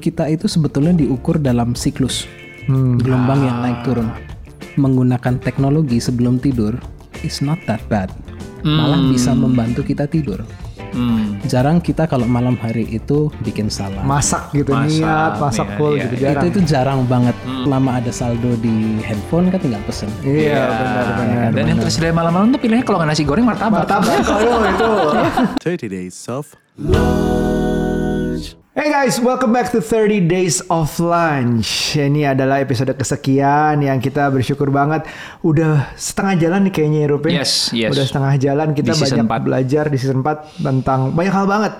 kita itu sebetulnya diukur dalam siklus gelombang yang naik turun. Menggunakan teknologi sebelum tidur is not that bad. Malah bisa membantu kita tidur. Hmm. Jarang kita kalau malam hari itu bikin salah. Masak gitu Masak, niat, masak iya, full iya, gitu iya. jarang. itu itu jarang banget. Lama ada saldo di handphone kan tinggal pesen. Iya benar-benar. Dan yang tersedia malam-malam tuh pilihannya kalau nggak nasi goreng martabak. Martabak kalau itu. 30 days of Hey guys, welcome back to 30 Days of Lunch. Ini adalah episode kesekian yang kita bersyukur banget udah setengah jalan nih kayaknya Eropa. Yes, yes. Udah setengah jalan kita Di banyak 4. belajar di season 4 tentang banyak hal banget.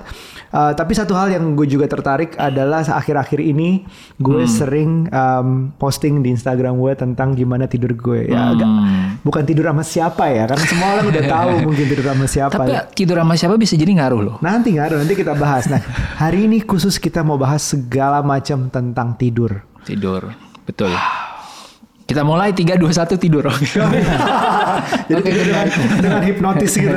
Uh, tapi satu hal yang gue juga tertarik adalah akhir-akhir ini gue Hmm. sering um, posting di Instagram gue tentang gimana tidur gue. Ya, agak, Hmm. bukan tidur sama siapa ya, karena semua orang udah tahu mungkin tidur sama siapa. Tapi tidur sama siapa bisa jadi ngaruh loh. Nanti ngaruh, nanti kita bahas. Nah, hari ini khusus kita mau bahas segala macam tentang tidur. Tidur, betul. Kita mulai 3 2 1 tidur. Jadi tidur dengan, dengan hipnotis gitu.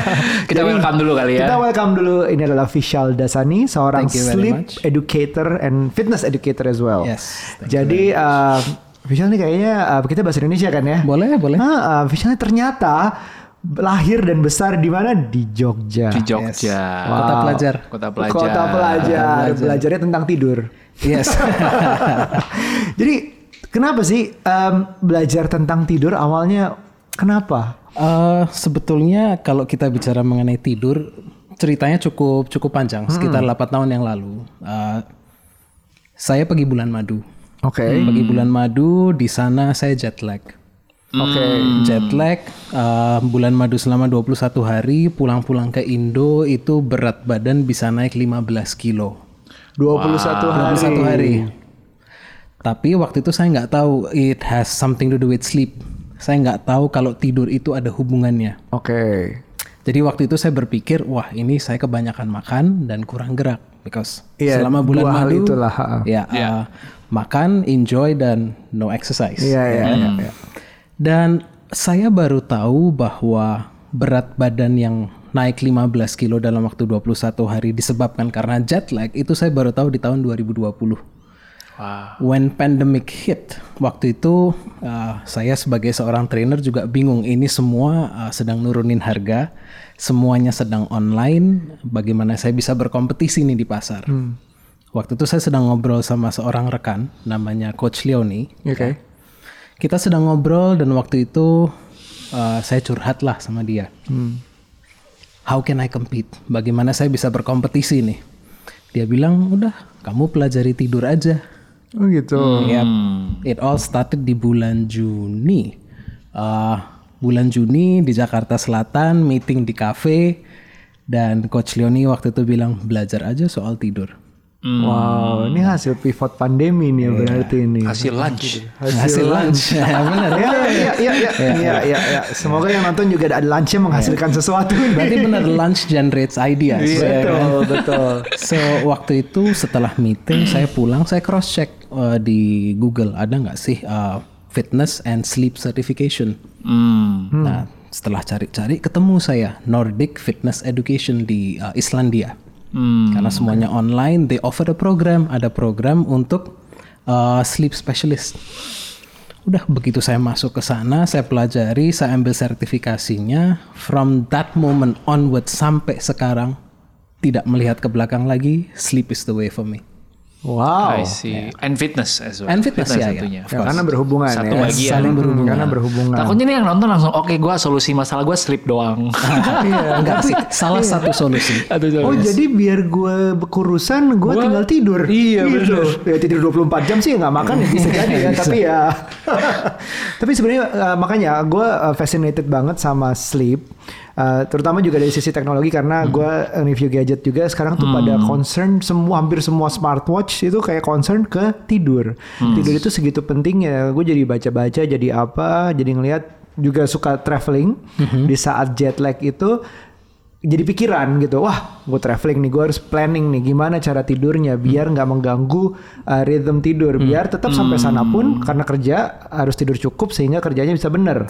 Kita welcome dulu kali ya. Kita welcome dulu. Ini adalah Vishal Dasani, seorang sleep much. educator and fitness educator as well. Yes, Jadi uh, Vishal nih kayaknya uh, kita bahasa Indonesia kan ya? Boleh, boleh. Nah, uh, Vishal ini ternyata lahir dan besar di mana? Di Jogja. Di Jogja. Kota pelajar. Kota pelajar. Kota pelajar. Belajarnya tentang tidur. Yes. Jadi kenapa sih em, belajar tentang tidur awalnya kenapa? Eh, sebetulnya kalau kita bicara mengenai tidur, ceritanya cukup cukup panjang, sekitar 8 tahun yang lalu. Eh, saya pergi bulan madu. Oke. Pergi bulan madu, di sana saya jet lag. Oke. Jet lag, eh, bulan madu selama 21 hari, pulang-pulang ke Indo itu berat badan bisa naik 15 kilo. 21 hari. 21 hari. Tapi waktu itu saya nggak tahu it has something to do with sleep. Saya nggak tahu kalau tidur itu ada hubungannya. Oke. Jadi waktu itu saya berpikir, wah ini saya kebanyakan makan dan kurang gerak, because Iya, selama bulan dua hal madu, itulah, ha. ya uh, makan, enjoy dan no exercise. Iya, iya, Ya. iya, iya. Dan saya baru tahu bahwa berat badan yang naik 15 kilo dalam waktu 21 hari disebabkan karena jet lag itu saya baru tahu di tahun 2020. Wah. When pandemic hit, waktu itu uh, saya sebagai seorang trainer juga bingung. Ini semua uh, sedang nurunin harga, semuanya sedang online. Bagaimana saya bisa berkompetisi nih di pasar? Waktu itu saya sedang ngobrol sama seorang rekan, namanya Coach Leoni. Oke. Kita sedang ngobrol dan waktu itu uh, saya curhat lah sama dia. How can I compete? Bagaimana saya bisa berkompetisi nih? Dia bilang, udah, kamu pelajari tidur aja. Oh gitu. Yep. It all started di bulan Juni. Uh, bulan Juni di Jakarta Selatan, meeting di cafe. Dan Coach Leoni waktu itu bilang, belajar aja soal tidur. Wow, ini hasil pivot pandemi nih berarti ini. Hasil lunch. Hasil lunch. Ya, benar. Ya, ya, ya, ya, ya, ya, ya, ya. Semoga yang nonton juga ada lunchnya menghasilkan sesuatu. Berarti benar lunch generates ideas. ya kan? betul, betul. So waktu itu setelah meeting saya pulang saya cross check di Google ada nggak sih uh, fitness and sleep certification. Hmm. Nah setelah cari-cari ketemu saya Nordic Fitness Education di uh, Islandia. Hmm. Karena semuanya online, they offer a program, ada program untuk uh, sleep specialist. Udah begitu saya masuk ke sana, saya pelajari, saya ambil sertifikasinya. From that moment onward sampai sekarang tidak melihat ke belakang lagi, sleep is the way for me. Wow. I see. And fitness as well. And fitness, ya, ya. tentunya. Ya, karena berhubungan Satu ya. bagian. Saling berhubungan. Karena berhubungan. Takutnya nih yang nonton langsung, oke gue solusi masalah gue sleep doang. Iya. Enggak sih, salah satu solusi. Oh jadi biar gue kurusan gue Gua- tinggal tidur. Iya, gitu. Ya tidur 24 jam sih nggak makan ya bisa jadi ya. tapi ya. tapi sebenarnya uh, makanya gue uh, fascinated banget sama sleep. Uh, terutama juga dari sisi teknologi karena Hmm. gue review gadget juga sekarang tuh pada concern semua hampir semua smartwatch itu kayak concern ke tidur. Hmm. Tidur itu segitu pentingnya. Gue jadi baca-baca jadi apa, jadi ngelihat juga suka traveling Hmm. di saat jet lag itu jadi pikiran gitu. Wah gue traveling nih gue harus planning nih gimana cara tidurnya biar nggak mengganggu uh, rhythm tidur. Biar tetap sampai sana pun karena kerja harus tidur cukup sehingga kerjanya bisa bener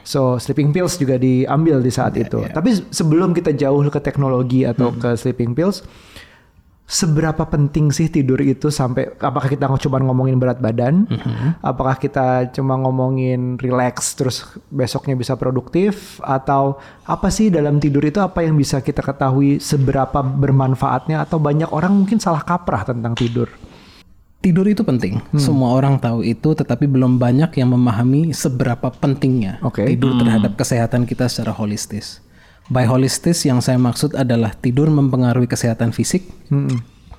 so sleeping pills juga diambil di saat itu. tapi se- sebelum kita jauh ke teknologi atau ke sleeping pills seberapa penting sih tidur itu sampai apakah kita cuma ngomongin berat badan, apakah kita cuma ngomongin relax terus besoknya bisa produktif atau apa sih dalam tidur itu apa yang bisa kita ketahui seberapa bermanfaatnya atau banyak orang mungkin salah kaprah tentang tidur. Tidur itu penting. Semua orang tahu itu, tetapi belum banyak yang memahami seberapa pentingnya Oke. tidur terhadap kesehatan kita secara holistis. By holistis yang saya maksud adalah tidur mempengaruhi kesehatan fisik,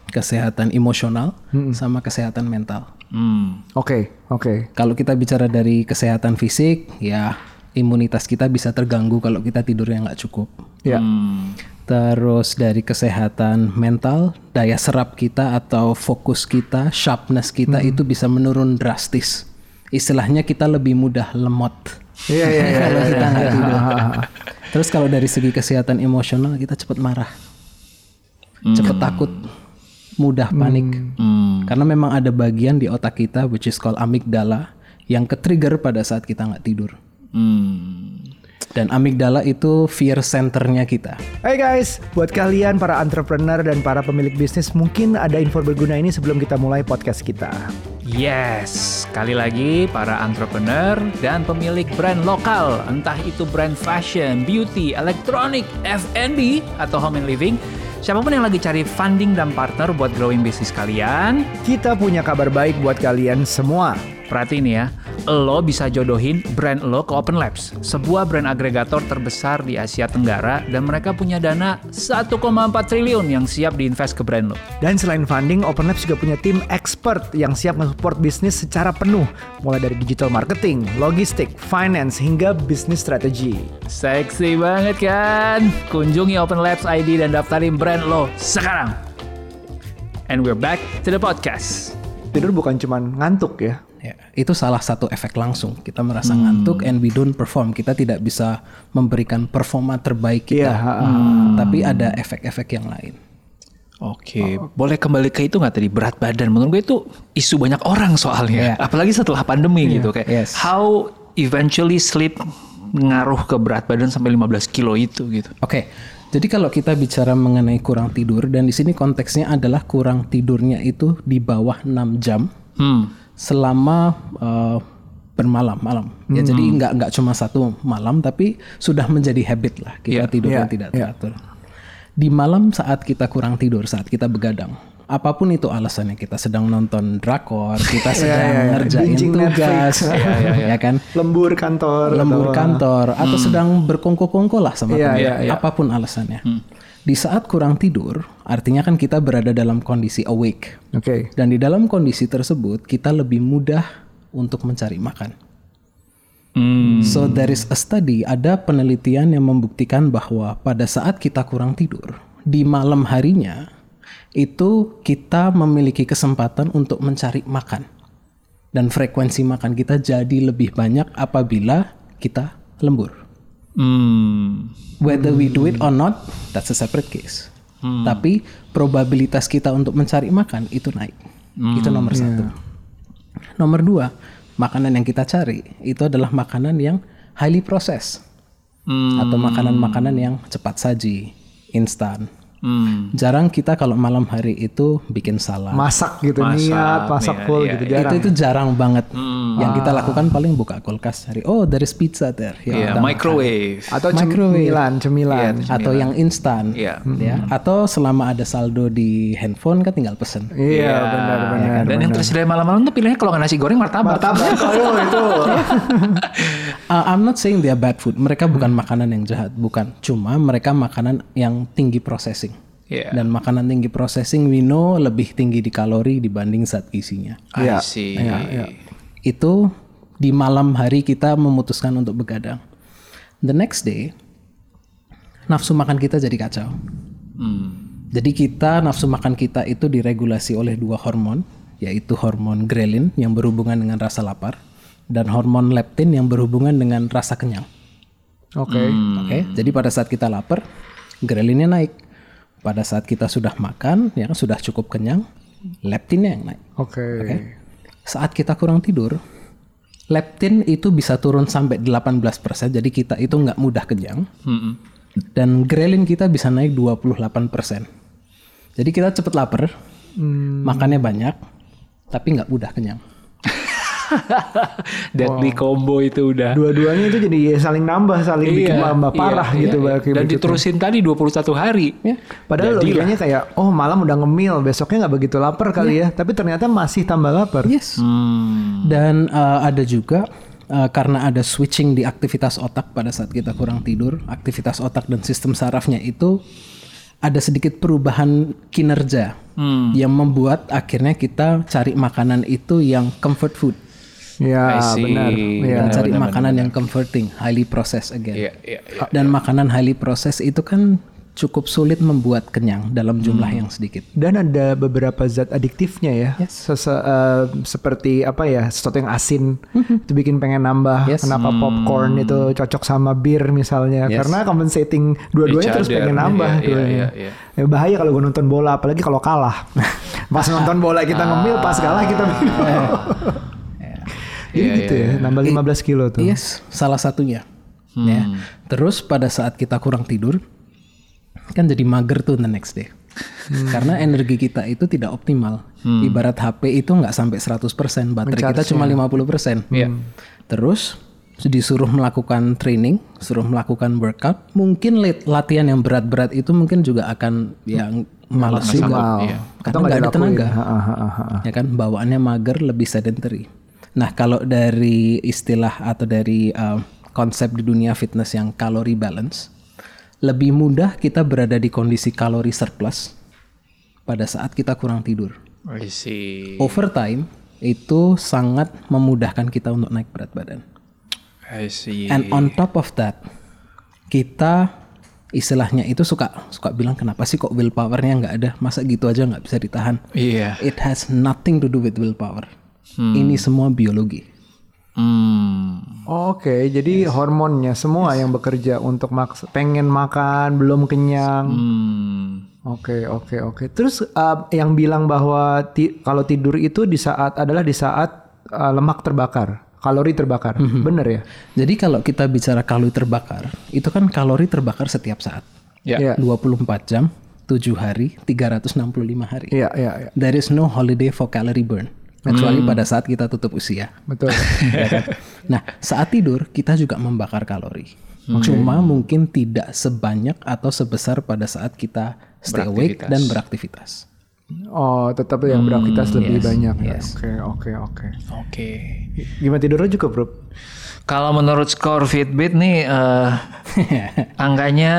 kesehatan emosional, sama kesehatan mental. Hmm. Oke, oke. Kalau kita bicara dari kesehatan fisik, ya imunitas kita bisa terganggu kalau kita tidurnya nggak cukup. Ya. Hmm. Terus dari kesehatan mental, daya serap kita atau fokus kita, sharpness kita itu bisa menurun drastis. Istilahnya kita lebih mudah lemot. Iya, iya, iya. kalau kita nggak tidur. Terus kalau dari segi kesehatan emosional kita cepat marah, cepat takut, mudah panik. Hmm. Karena memang ada bagian di otak kita which is called amigdala yang ke-trigger pada saat kita nggak tidur. Hmm. Dan amigdala itu fear centernya kita. Hai guys, buat kalian para entrepreneur dan para pemilik bisnis mungkin ada info berguna ini sebelum kita mulai podcast kita. Yes, sekali lagi para entrepreneur dan pemilik brand lokal, entah itu brand fashion, beauty, elektronik, F&B, atau home and living, siapa pun yang lagi cari funding dan partner buat growing bisnis kalian, Kita punya kabar baik buat kalian semua. Perhatiin ya, lo bisa jodohin brand lo ke Open Labs, sebuah brand agregator terbesar di Asia Tenggara dan mereka punya dana 1,4 triliun yang siap diinvest ke brand lo. Dan selain funding, Open Labs juga punya tim expert yang siap nge-support bisnis secara penuh. Mulai dari digital marketing, logistik, finance, hingga bisnis strategi. Seksi banget kan? Kunjungi Open Labs ID dan daftarin brand lo sekarang. And we're back to the podcast. Tidur bukan cuman ngantuk ya. Ya, itu salah satu efek langsung. Kita merasa ngantuk and we don't perform. Kita tidak bisa memberikan performa terbaik Iya, kita. ha-ha. Tapi ada efek-efek yang lain. Oke, boleh kembali ke itu nggak tadi berat badan? Menurut gue itu isu banyak orang soalnya, Iya. apalagi setelah pandemi gitu kayak yes. how eventually sleep ngaruh ke berat badan sampai 15 kilo itu gitu. Oke. Jadi kalau kita bicara mengenai kurang tidur dan di sini konteksnya adalah kurang tidurnya itu di bawah 6 jam Hmm. selama eh, bermalam malam. Ya jadi nggak nggak cuma satu malam tapi sudah menjadi habit lah kita Iya, tidur yang tidak iya. teratur. Di malam saat kita kurang tidur, saat kita begadang, apa pun itu alasannya kita sedang nonton drakor, kita sedang iya, iya. ngerjain Binging tugas, Netflix. ya kan? Lembur kantor. lembur atau- kantor atau sedang berkongko-kongko lah sama Iya, teman. iya, iya. apa pun alasannya. Di saat kurang tidur, artinya kan kita berada dalam kondisi awake. Oke. Dan di dalam kondisi tersebut, kita lebih mudah untuk mencari makan. Hmm. So there is a study, ada penelitian yang membuktikan bahwa pada saat kita kurang tidur, di malam harinya itu kita memiliki kesempatan untuk mencari makan. Dan frekuensi makan kita jadi lebih banyak apabila kita lembur. Hmm. Whether we do it or not, that's a separate case. Tapi probabilitas kita untuk mencari makan itu naik. Itu nomor satu. Nomor dua, makanan yang kita cari itu adalah makanan yang highly processed atau makanan-makanan yang cepat saji, instan. Hmm. Jarang kita kalau malam hari itu bikin salad. Masak gitu Masak, niat, masak iya, full iya, gitu iya. jarang. itu itu jarang banget. Yang kita lakukan paling buka kulkas cari, oh is pizza there. Ya, Iya, udah makan. microwave. Atau Microwave. cemilan, cemilan. atau yang instan Iya. ya atau selama ada saldo di handphone kan tinggal pesen Iya, benar-benar. Dan yang tersedia malam-malam tuh pilihannya kalau nggak nasi goreng martabak. Martabak oh, itu. Uh, I'm not saying they are bad food. Mereka bukan makanan yang jahat. Bukan. Cuma mereka makanan yang tinggi processing. Iya. dan makanan tinggi processing we know lebih tinggi di kalori dibanding zat gizinya. I Iya, see. itu di malam hari kita memutuskan untuk begadang. The next day nafsu makan kita jadi kacau. Hmm. Jadi kita nafsu makan kita itu diregulasi oleh dua hormon, yaitu hormon ghrelin yang berhubungan dengan rasa lapar dan hormon leptin yang berhubungan dengan rasa kenyang. Oke. Oke, jadi pada saat kita lapar, ghrelinnya naik. Pada saat kita sudah makan, yang sudah cukup kenyang, leptinnya yang naik. Oke. Saat kita kurang tidur, leptin itu bisa turun sampai 18%, jadi kita itu nggak mudah kenyang. Hmm. Dan grelin kita bisa naik 28%. Jadi kita cepet lapar, Hmm. makannya banyak, tapi nggak mudah kenyang. Deadly combo itu udah. Dua-duanya itu jadi saling nambah, saling bikin tambah parah iya, gitu. iya. bagi Dan diterusin tadi 21 hari. Ya. Padahal Jadilah. logikanya kayak, oh malam udah ngemil, besoknya nggak begitu lapar kali ya. Tapi ternyata masih tambah lapar. Yes. Hmm. Dan uh, ada juga uh, karena ada switching di aktivitas otak pada saat kita kurang tidur, aktivitas otak dan sistem sarafnya itu ada sedikit perubahan kinerja Hmm. yang membuat akhirnya kita cari makanan itu yang comfort food. Ya, benar. Ya. Kita cari makanan yang comforting, highly processed again. Iya, iya, iya. Dan makanan highly processed itu kan cukup sulit membuat kenyang dalam jumlah Hmm. yang sedikit. Dan ada beberapa zat adiktifnya ya, Sese- eh, seperti apa ya, sesuatu yang asin itu bikin pengen nambah. Yes. Kenapa popcorn itu cocok sama bir misalnya? Yes. Karena compensating dua-duanya terus pengen nambah. Iya, iya, dua-duanya. iya, iya. Ya, bahaya kalau gue nonton bola, apalagi kalau kalah. pas nonton bola kita ngemil, pas kalah kita minum. Jadi Iya, gitu ya, nambah 15 kilo tuh. Yes, salah satunya. Ya. Terus pada saat kita kurang tidur, kan jadi mager tuh the next day. Karena energi kita itu tidak optimal. Ibarat HP itu nggak sampai 100%, baterai kita cuma 50%. Iya. Terus disuruh melakukan training, suruh melakukan workout, mungkin lat- latihan yang berat-berat itu mungkin juga akan yang malas juga. Wow. Iya. Karena nggak ada tenaga Ha, ha, ha, ha, ha. ya kan bawaannya mager lebih sedentary. Nah kalau dari istilah atau dari uh, konsep di dunia fitness yang kalori balance, lebih mudah kita berada di kondisi kalori surplus pada saat kita kurang tidur. I see. Over time itu sangat memudahkan kita untuk naik berat badan. I see. And on top of that, kita istilahnya itu suka suka bilang kenapa sih kok willpowernya nggak ada? Masa gitu aja nggak bisa ditahan? Iya. It has nothing to do with willpower. Ini semua biologi. Hmm. Oke, jadi hormonnya semua yang bekerja untuk maks pengen makan belum kenyang. Hmm. Oke, oke, oke. Terus uh, yang bilang bahwa ti- kalau tidur itu di saat adalah di saat uh, lemak terbakar, kalori terbakar. Bener ya? Jadi kalau kita bicara kalori terbakar, itu kan kalori terbakar setiap saat. Ya. Iya. 24 jam, 7 hari, 365 hari. Iya, iya, iya. There is no holiday for calorie burn. Kecuali pada saat kita tutup usia. Betul. Ya kan? Nah, saat tidur kita juga membakar kalori. Cuma mungkin tidak sebanyak atau sebesar pada saat kita stay awake dan beraktivitas. oh, tetap yang beraktivitas lebih yes, banyak. ya. Oke, oke, oke. Oke. Gimana tidurnya juga, Bro? Kalau menurut skor Fitbit nih eh, angkanya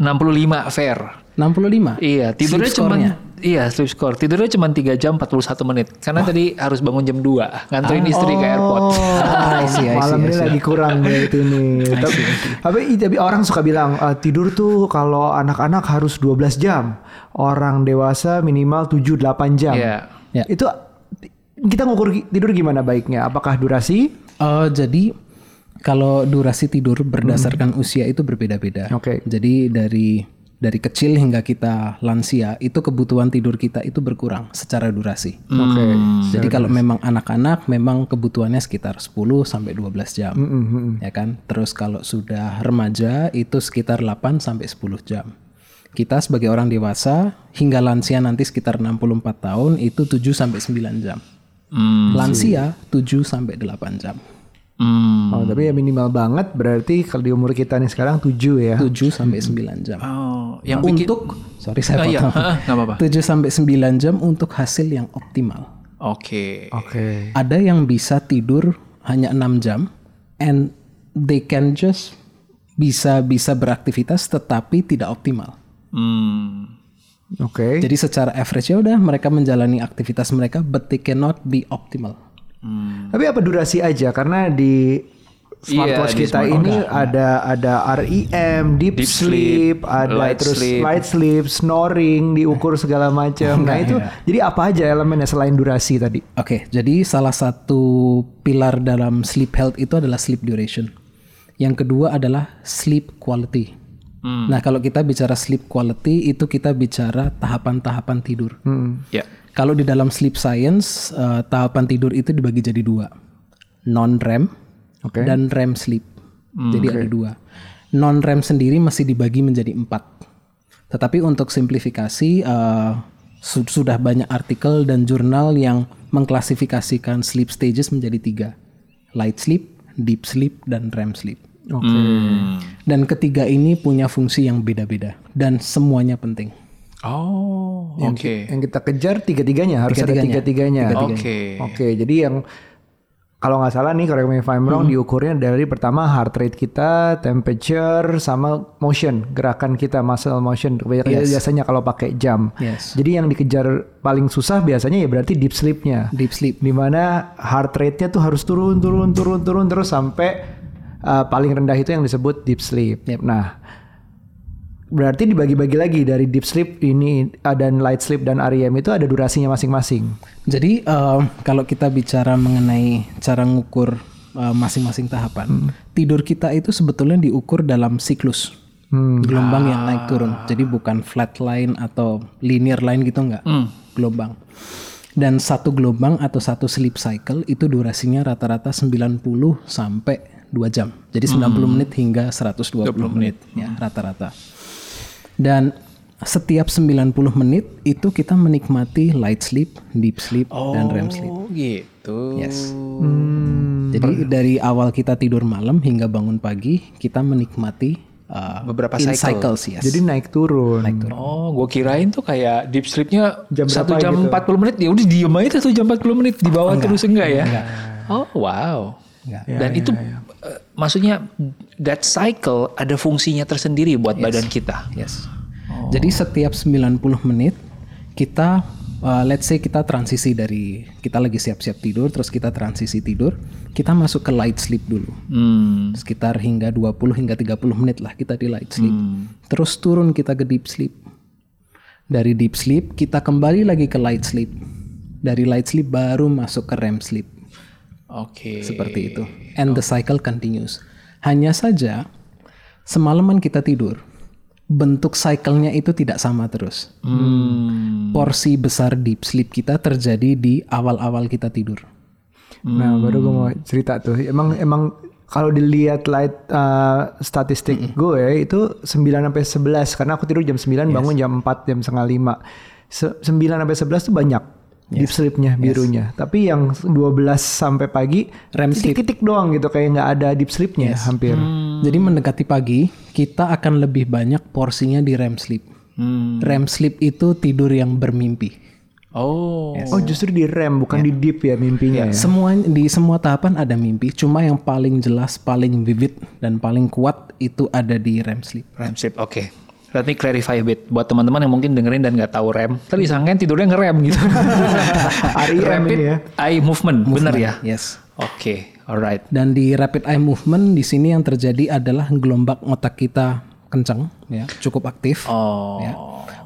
65 fair. 65. Iya, tidurnya cuma? Iya, sleep score. Tidurnya cuma 3 jam 41 menit. Karena tadi harus bangun jam 2, nganterin istri ke airport. Ah, I see, I see, Malam I ini lagi kurang berarti nih. tapi, tapi, tapi orang suka bilang "Ah, tidur tuh kalau anak-anak harus 12 jam, orang dewasa minimal 7-8 jam. Iya. Ya. Itu kita ngukur tidur gimana baiknya? Apakah durasi? Oh, jadi kalau durasi tidur berdasarkan usia itu berbeda-beda. Oke. Jadi dari dari kecil hingga kita lansia itu kebutuhan tidur kita itu berkurang secara durasi. Oke. Jadi kalau memang anak-anak memang kebutuhannya sekitar 10 sampai 12 jam. Ya kan? Terus kalau sudah remaja itu sekitar 8 sampai 10 jam. Kita sebagai orang dewasa hingga lansia nanti sekitar 64 tahun itu 7 sampai 9 jam. Lansia 7 sampai 8 jam. Hmm. Oh, tapi ya minimal banget berarti kalau di umur kita nih sekarang 7 ya. 7 sampai 9 jam. Oh, yang bikin Untuk sorry saya iya, potong. ah, nggak apa-apa. 7 sampai 9 jam untuk hasil yang optimal. Oke. Oke. Ada yang bisa tidur hanya 6 jam and they can just bisa bisa beraktivitas tetapi tidak optimal. Hmm. Oke. Jadi secara average ya udah mereka menjalani aktivitas mereka but they cannot be optimal. Tapi apa durasi aja karena di smartwatch Iya, di kita ini ada ada REM, deep, Deep sleep, sleep, ada light terus sleep. light sleep, snoring diukur segala macam. nah, itu jadi apa aja elemennya selain durasi tadi? Oke, jadi salah satu pilar dalam sleep health itu adalah sleep duration. Yang kedua adalah sleep quality. Nah, kalau kita bicara sleep quality itu kita bicara tahapan-tahapan tidur. Ya. Kalau di dalam sleep science, eh, tahapan tidur itu dibagi jadi dua, non REM Oke. dan REM sleep. jadi ada dua. Non REM sendiri masih dibagi menjadi empat. Tetapi untuk simplifikasi eh, su- sudah banyak artikel dan jurnal yang mengklasifikasikan sleep stages menjadi tiga, light sleep, deep sleep, dan REM sleep. Oke. Dan ketiga ini punya fungsi yang beda-beda dan semuanya penting. Oh, oke. Yang kita kejar tiga-tiganya harus ada Tiga-tiganya. Oke. Oke, jadi yang kalau nggak salah nih, correct me if I'm wrong, diukurnya dari pertama heart rate kita, temperature, sama motion, gerakan kita, muscle motion. Kebanyakan biasanya kalau pakai jam. Yes. Jadi yang dikejar paling susah biasanya ya berarti deep sleep-nya. Deep sleep. Di mana heart rate-nya tuh harus turun, turun, turun, turun terus sampai uh, paling rendah itu yang disebut deep sleep. Yep. Nah, berarti dibagi-bagi lagi dari deep sleep ini uh, dan light sleep dan REM itu ada durasinya masing-masing. Jadi eh, kalau kita bicara mengenai cara ngukur eh, masing-masing tahapan, tidur kita itu sebetulnya diukur dalam siklus. Gelombang yang naik turun. Jadi bukan flat line atau linear line gitu enggak. Gelombang. Dan satu gelombang atau satu sleep cycle itu durasinya rata-rata 90 sampai 2 jam. Jadi 90 menit hingga 120 menit ya rata-rata. Dan setiap 90 menit itu kita menikmati light sleep, deep sleep, dan REM sleep. Oh, gitu. Yes. Jadi dari awal kita tidur malam hingga bangun pagi, kita menikmati uh, Beberapa in cycle. cycles, yes. Jadi naik turun. Oh, gue kirain tuh kayak deep sleepnya Jam satu jam gitu? 40 menit ya udah diem aja satu jam 40 menit di bawah terus enggak ya? Oh, wow. Enggak. Dan itu eh, maksudnya that cycle ada fungsinya tersendiri buat badan kita. Yes. Jadi setiap 90 menit kita uh, let's say kita transisi dari kita lagi siap-siap tidur terus kita transisi tidur, kita masuk ke light sleep dulu. Hmm. Sekitar hingga 20 hingga 30 menit lah kita di light sleep. Terus turun kita ke deep sleep. Dari deep sleep kita kembali lagi ke light sleep. Dari light sleep baru masuk ke REM sleep. Oke. Seperti itu. And the cycle continues. Hanya saja semalaman kita tidur, bentuk cycle-nya itu tidak sama terus. Hmm. Porsi besar deep sleep kita terjadi di awal-awal kita tidur. Nah, baru gue mau cerita tuh. Emang emang kalau dilihat light uh, statistik gue itu 9 sampai 11 karena aku tidur jam 9 bangun jam 4 jam setengah 5. Se 9 sampai 11 tuh banyak deep sleepnya birunya. Tapi yang 12 sampai pagi REM sleep. titik-titik doang gitu kayak nggak ada deep sleepnya hampir. Jadi mendekati pagi, kita akan lebih banyak porsinya di REM sleep. Hmm. REM sleep itu tidur yang bermimpi. Oh. Oh, justru di REM bukan di deep ya mimpinya ya. Semua di semua tahapan ada mimpi, cuma yang paling jelas, paling vivid dan paling kuat itu ada di REM sleep. REM sleep. Oke. Let me clarify a bit buat teman-teman yang mungkin dengerin dan nggak tahu REM. Tadi disangkain tidurnya ngerem gitu. REM Rapid ya. eye movement, bener ya? Yes. Oke, alright. Dan di rapid eye movement di sini yang terjadi adalah gelombang otak kita kencang, ya, cukup aktif. Oh, ya.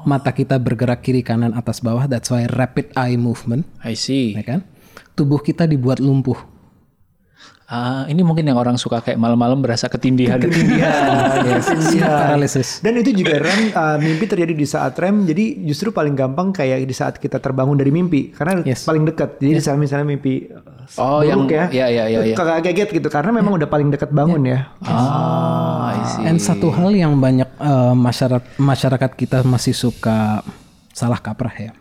Mata kita bergerak kiri kanan atas bawah. That's why rapid eye movement, I see. ya kan? Tubuh kita dibuat lumpuh. Ah, ini mungkin yang orang suka kayak malam-malam berasa ketindihan. Ketindihan. Sleep paralysis. Dan itu juga REM uh, mimpi terjadi di saat REM. Jadi justru paling gampang kayak di saat kita terbangun dari mimpi karena Yes. paling dekat. Jadi di saat misalnya mimpi uh, Oh, buruk yang- ya. ya, ya, ya, ya. Kagak kaget gitu karena memang udah paling dekat bangun ya. Ah, I see. And satu hal yang banyak eh, masyarakat masyarakat kita masih suka salah kaprah ya.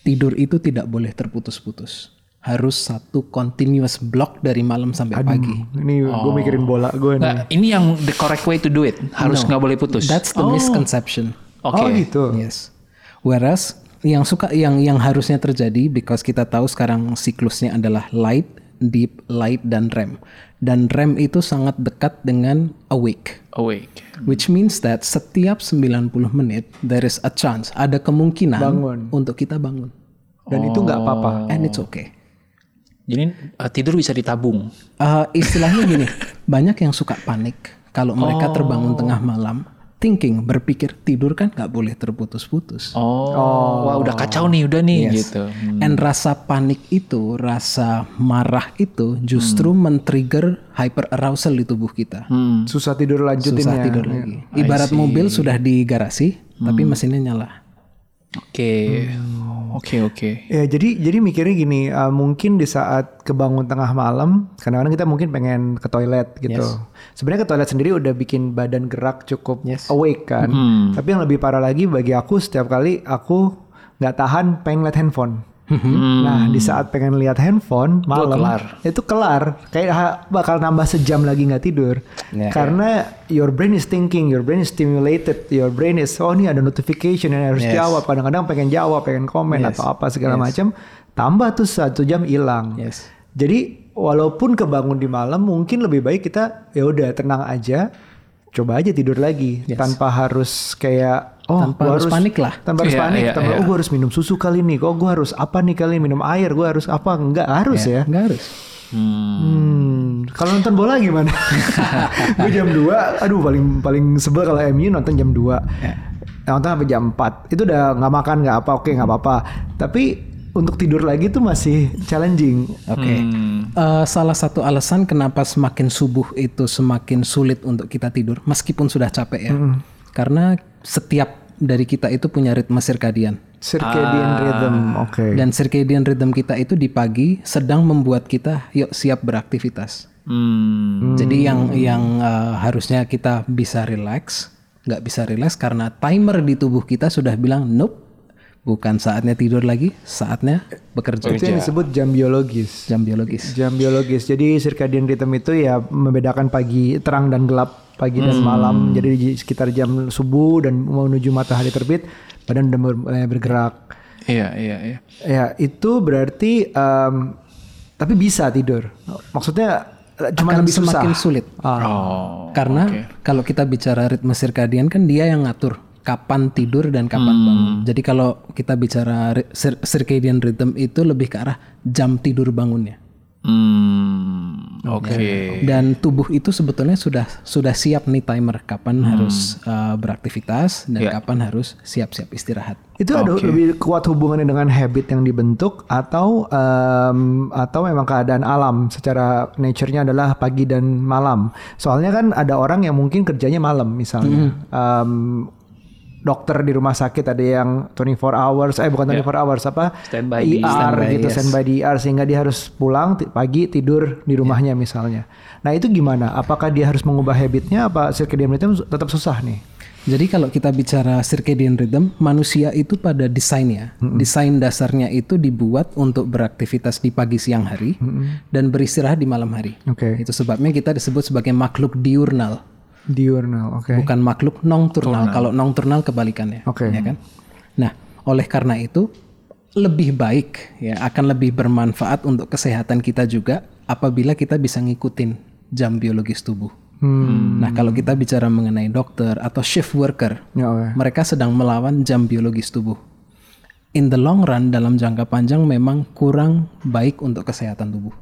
Tidur itu tidak boleh terputus-putus. Harus satu continuous block dari malam sampai pagi. Ini gue Oh. mikirin bola gue nih. Nggak, ini yang the correct way to do it. Harus nggak boleh putus. That's the misconception. Oke. Oh gitu. Yes. Whereas yang suka yang yang harusnya terjadi because kita tahu sekarang siklusnya adalah light, deep, light dan REM. Dan REM itu sangat dekat dengan awake. Awake. Which means that setiap 90 menit there is a chance, ada kemungkinan Bangun. untuk kita bangun. Dan itu nggak apa-apa. And it's okay. Jadi eh, tidur bisa ditabung. Uh, istilahnya gini, banyak yang suka panik kalau mereka terbangun tengah malam, thinking, berpikir tidur kan nggak boleh terputus-putus. Oh. Wah, udah kacau nih, udah nih gitu. And rasa panik itu, rasa marah itu justru men-trigger hyper arousal di tubuh kita. Hmm. Susah tidur lanjutin Susah ya. tidur lagi. Ibarat mobil sudah di garasi, tapi mesinnya nyala. Oke. oke oke. Ya jadi jadi mikirnya gini, uh, mungkin di saat kebangun tengah malam, kadang-kadang kita mungkin pengen ke toilet gitu. Sebenarnya ke toilet sendiri udah bikin badan gerak cukup Yes. awake kan. Hmm. Tapi yang lebih parah lagi bagi aku setiap kali aku nggak tahan pengen lihat handphone. Hmm. Nah di saat pengen lihat handphone malam kelar. itu kelar kayak ha- bakal nambah sejam lagi nggak tidur Ya. karena your brain is thinking, your brain is stimulated, your brain is oh ini ada notification yang harus Yes. jawab. Kadang-kadang pengen jawab, pengen komen Yes. atau apa segala Yes. macam. Tambah tuh satu jam hilang. Yes. Jadi walaupun kebangun di malam, mungkin lebih baik kita ya udah tenang aja, coba aja tidur lagi Yes. tanpa harus kayak oh Tanpa gua harus panik lah. tanpa harus Iya, panik, iya, tanpa iya. oh gue harus minum susu kali nih, kok gue harus apa nih kali minum air, gue harus apa enggak harus ya. Nggak harus. Hmm, kalau nonton bola gimana? gue jam 2, aduh paling paling sebel kalau MU nonton jam 2. Nonton sampai jam 4. Itu udah nggak makan nggak apa, oke nggak apa-apa. Tapi untuk tidur lagi tuh masih challenging. Oke. Hmm. Eh, salah satu alasan kenapa semakin subuh itu semakin sulit untuk kita tidur, meskipun sudah capek ya, karena setiap dari kita itu punya ritme sirkadian. Circadian rhythm, oke. Dan circadian rhythm kita itu di pagi sedang membuat kita yuk siap beraktivitas. Hmm. Jadi yang yang eh, harusnya kita bisa relax, nggak bisa relax karena timer di tubuh kita sudah bilang nope, bukan saatnya tidur lagi, saatnya bekerja. Itu yang disebut jam biologis. Jam biologis. Jam biologis. Jadi circadian rhythm itu ya membedakan pagi terang dan gelap, pagi dan malam. Jadi di sekitar jam subuh dan menuju matahari terbit, badan udah mulai bergerak. Iya iya iya. Ya itu berarti em, tapi bisa tidur. Maksudnya cuma Akan lebih susah. semakin sulit. Ah, Oh. Karena kalau kita bicara ritme sirkadian kan dia yang ngatur kapan tidur dan kapan bangun. Jadi kalau kita bicara circadian rhythm itu lebih ke arah jam tidur bangunnya. Hmm. Oke. Dan tubuh itu sebetulnya sudah sudah siap nih timer kapan harus uh, beraktivitas dan Ya. kapan harus siap-siap istirahat. itu ada lebih kuat hubungannya dengan habit yang dibentuk atau em, atau memang keadaan alam secara nature-nya adalah pagi dan malam. Soalnya kan ada orang yang mungkin kerjanya malam misalnya. Em, dokter di rumah sakit ada yang 24 hours eh bukan 24 hours apa Standby IR standby, gitu yes. standby di IR sehingga dia harus pulang pagi tidur di rumahnya misalnya. Nah, itu gimana? Apakah dia harus mengubah habitnya apa circadian rhythm tetap susah nih? Jadi kalau kita bicara circadian rhythm, manusia itu pada desainnya, desain dasarnya itu dibuat untuk beraktivitas di pagi siang hari dan beristirahat di malam hari. Oke. Itu sebabnya kita disebut sebagai makhluk diurnal, Diurnal, oke. bukan makhluk nocturnal. Kalau nocturnal kebalikannya, Oke. ya kan? Nah, oleh karena itu lebih baik ya akan lebih bermanfaat untuk kesehatan kita juga apabila kita bisa ngikutin jam biologis tubuh. Hmm. Nah, kalau kita bicara mengenai dokter atau shift worker, Ya, oke. mereka sedang melawan jam biologis tubuh. In the long run, dalam jangka panjang memang kurang baik untuk kesehatan tubuh.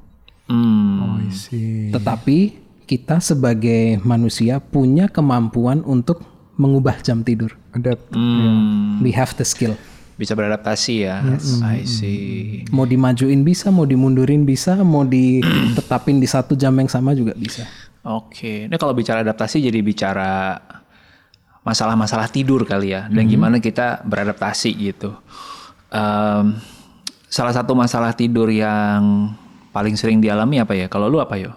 Hmm. Oh, I see. Tetapi kita sebagai manusia punya kemampuan untuk mengubah jam tidur. Adapt. Hmm. We have the skill. Bisa beradaptasi ya. I see. Mau dimajuin bisa, mau dimundurin bisa, mau ditetapin di satu jam yang sama juga bisa. Oke. Ini kalau bicara adaptasi jadi bicara masalah-masalah tidur kali ya dan gimana kita beradaptasi gitu. Em, salah satu masalah tidur yang paling sering dialami apa ya? Kalau lu apa yo?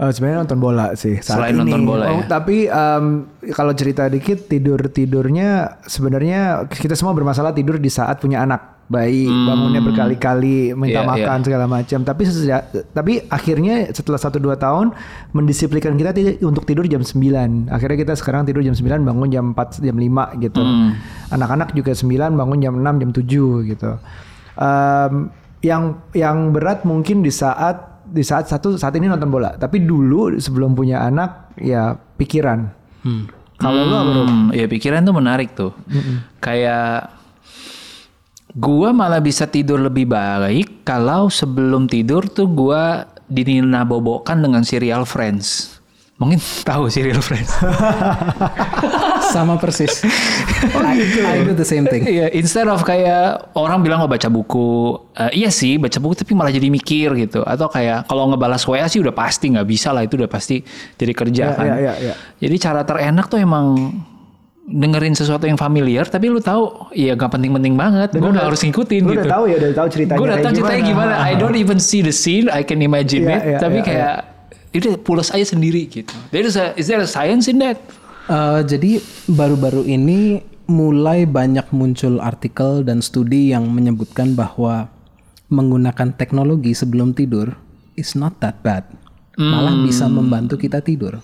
Eh, sebenarnya nonton bola sih saat Selain ini. nonton bola Oh, ya? Tapi em, kalau cerita dikit tidur tidurnya sebenarnya kita semua bermasalah tidur di saat punya anak bayi bangunnya berkali-kali minta Iya, makan segala macam. Tapi sejak, tapi akhirnya setelah 1-2 tahun mendisiplinkan kita untuk tidur jam 9 Akhirnya kita sekarang tidur jam 9 bangun jam 4 jam 5 gitu. Anak-anak juga 9 bangun jam 6 jam 7 gitu. Em, yang yang berat mungkin di saat di saat satu saat ini nonton bola tapi dulu sebelum punya anak ya pikiran kalau lu apa Rum? Hmm, ya pikiran tuh menarik tuh. Kayak gua malah bisa tidur lebih baik kalau sebelum tidur tuh gua dininabobokan dengan serial Friends. Mungkin tahu serial Friends. Sama persis. I, I do the same thing. Iya, instead of kayak orang bilang mau baca buku, eh, iya sih baca buku tapi malah jadi mikir gitu. Atau kayak kalau ngebalas WA sih udah pasti nggak bisa lah itu udah pasti jadi kerja Ya, kan. ya, ya, ya. Jadi cara terenak tuh emang dengerin sesuatu yang familiar tapi lu tahu ya gak penting-penting banget. Gue gak harus ngikutin Lu gitu. udah tahu ya, udah tahu ceritanya Gue udah tahu ceritanya gimana. I don't even see the scene, I can imagine Iya, it. iya, tapi iya, kayak itu pulas aja sendiri gitu. There is a, is there a science in that? Eh, jadi baru-baru ini mulai banyak muncul artikel dan studi yang menyebutkan bahwa menggunakan teknologi sebelum tidur is not that bad. Malah bisa membantu kita tidur.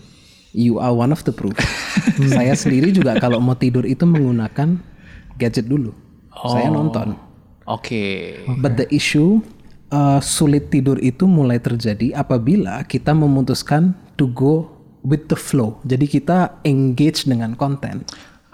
You are one of the proof. Saya sendiri juga kalau mau tidur itu menggunakan gadget dulu. Saya nonton. Oke. But the issue uh, sulit tidur itu mulai terjadi apabila kita memutuskan to go with the flow. Jadi kita engage dengan konten.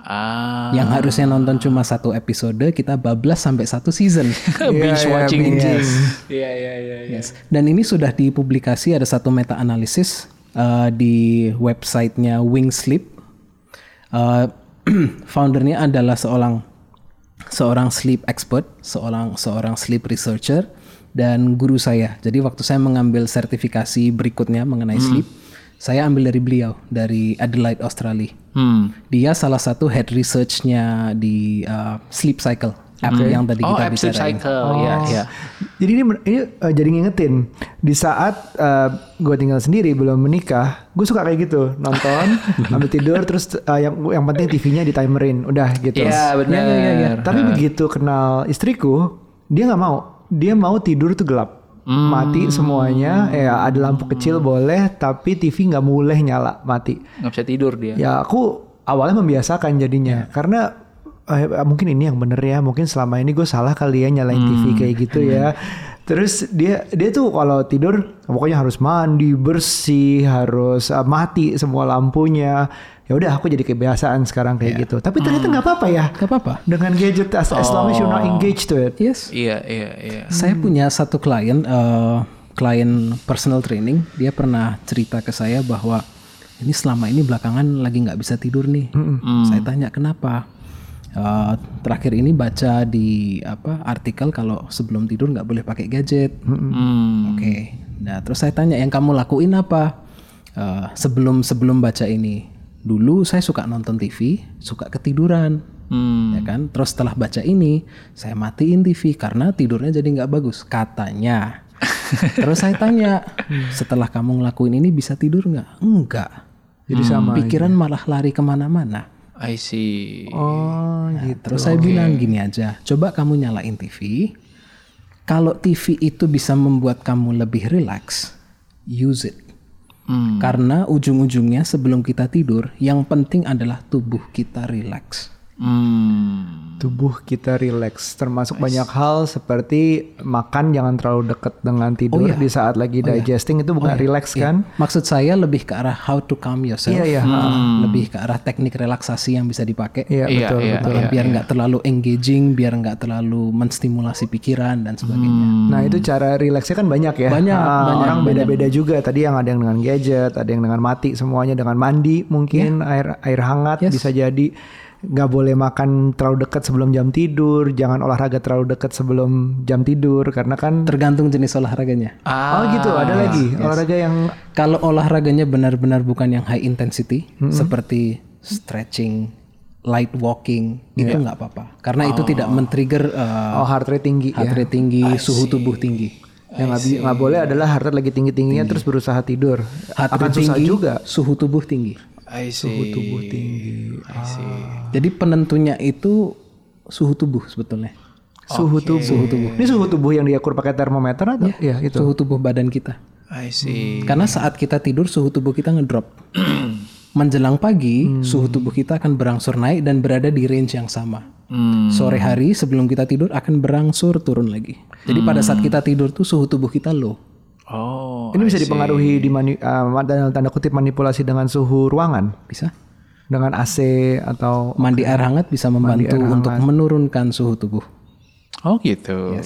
Ah, Yang harusnya nonton cuma satu episode, kita bablas sampai satu season. binge iya, watching. binge. Iya iya iya. iya. Yes. Dan ini sudah dipublikasi ada satu meta analisis uh, di websitenya Wing Sleep. Uh, foundernya adalah seorang seorang sleep expert, seorang seorang sleep researcher dan guru saya. Jadi waktu saya mengambil sertifikasi berikutnya mengenai sleep, saya ambil dari beliau dari Adelaide, Australia. Hmm. Dia salah satu head research-nya di uh, Sleep Cycle app yang tadi Oh, kita bicarain. cycle. Iya iya. Jadi ini, ini uh, jadi ngingetin di saat gue tinggal sendiri belum menikah, gue suka kayak gitu nonton, ambil tidur terus uh, yang yang penting TV-nya di timerin, udah gitu. Iya benar. iya, iya. Tapi begitu kenal istriku, dia nggak mau, dia mau tidur tuh gelap, mati semuanya, ya ada lampu kecil boleh, tapi TV nggak boleh nyala, mati. Nggak bisa tidur dia. Ya aku awalnya membiasakan jadinya karena eh, mungkin ini yang bener ya mungkin selama ini gue salah kali ya nyalain TV kayak gitu ya. Terus dia dia tuh kalau tidur pokoknya harus mandi bersih harus eh, mati semua lampunya. Ya udah aku jadi kebiasaan sekarang kayak gitu. Tapi ternyata nggak apa-apa ya. Gak apa-apa. dengan gadget as, as long as you're not engaged to it. Yes. Iya iya iya. Saya punya satu klien, eh, klien personal training. Dia pernah cerita ke saya bahwa ini selama ini belakangan lagi nggak bisa tidur nih. Saya tanya kenapa. Eh, terakhir ini baca di apa artikel kalau sebelum tidur nggak boleh pakai gadget. Hmm. Oke. Nah terus saya tanya yang kamu lakuin apa Eh, sebelum sebelum baca ini? Dulu saya suka nonton TV, suka ketiduran Hmm. ya kan terus setelah baca ini saya matiin TV karena tidurnya jadi nggak bagus katanya terus saya tanya setelah kamu ngelakuin ini bisa tidur nggak enggak jadi sama pikiran malah lari ke mana-mana I see. oh Nah, gitu. terus saya bilang gini aja. Coba kamu nyalain TV kalau TV itu bisa membuat kamu lebih rileks use it. Hmm. karena ujung-ujungnya sebelum kita tidur yang penting adalah tubuh kita rileks Hmm. tubuh kita rileks termasuk banyak hal seperti makan jangan terlalu dekat dengan tidur di saat lagi digesting itu bukan rileks kan Maksud saya lebih ke arah how to calm yourself. Iya, iya. Uh, Lebih ke arah teknik relaksasi yang bisa dipakai. Iya Iya, betul iya, betul. Uh, biar nggak terlalu engaging, biar nggak terlalu menstimulasi pikiran dan sebagainya. Nah itu cara rileksnya kan banyak ya. Banyak, Ah, banyak, orang beda-beda juga. Tadi yang ada yang dengan gadget, ada yang dengan mati, semuanya dengan mandi mungkin air air hangat bisa jadi. Nggak boleh makan terlalu dekat sebelum jam tidur. Jangan olahraga terlalu dekat sebelum jam tidur karena kan. Tergantung jenis olahraganya. oh gitu. Ada lagi olahraga yang Kalau olahraganya benar-benar bukan yang high intensity, seperti stretching, light walking, itu nggak apa-apa. Karena itu tidak men-trigger uh, oh heart rate tinggi heart ya. rate tinggi, suhu tubuh tinggi. Yang nggak boleh adalah heart rate lagi tinggi tingginya terus berusaha tidur. Heart Akan rate susah tinggi, juga. suhu tubuh tinggi. I see. Suhu tubuh tinggi. I see. Jadi penentunya itu suhu tubuh sebetulnya. Suhu tubuh. Suhu tubuh. Ini suhu tubuh yang diukur pakai termometer atau? Iya itu. Suhu tubuh badan kita. I see. Karena saat kita tidur suhu tubuh kita ngedrop. Menjelang pagi suhu tubuh kita akan berangsur naik dan berada di range yang sama. Hmm. Sore hari sebelum kita tidur akan berangsur turun lagi. Jadi pada saat kita tidur tuh suhu tubuh kita low. Oh. Ini bisa dipengaruhi di mani, uh, tanda kutip manipulasi dengan suhu ruangan, Bisa? dengan AC atau Mandi air hangat bisa membantu untuk menurunkan suhu tubuh. Oh gitu.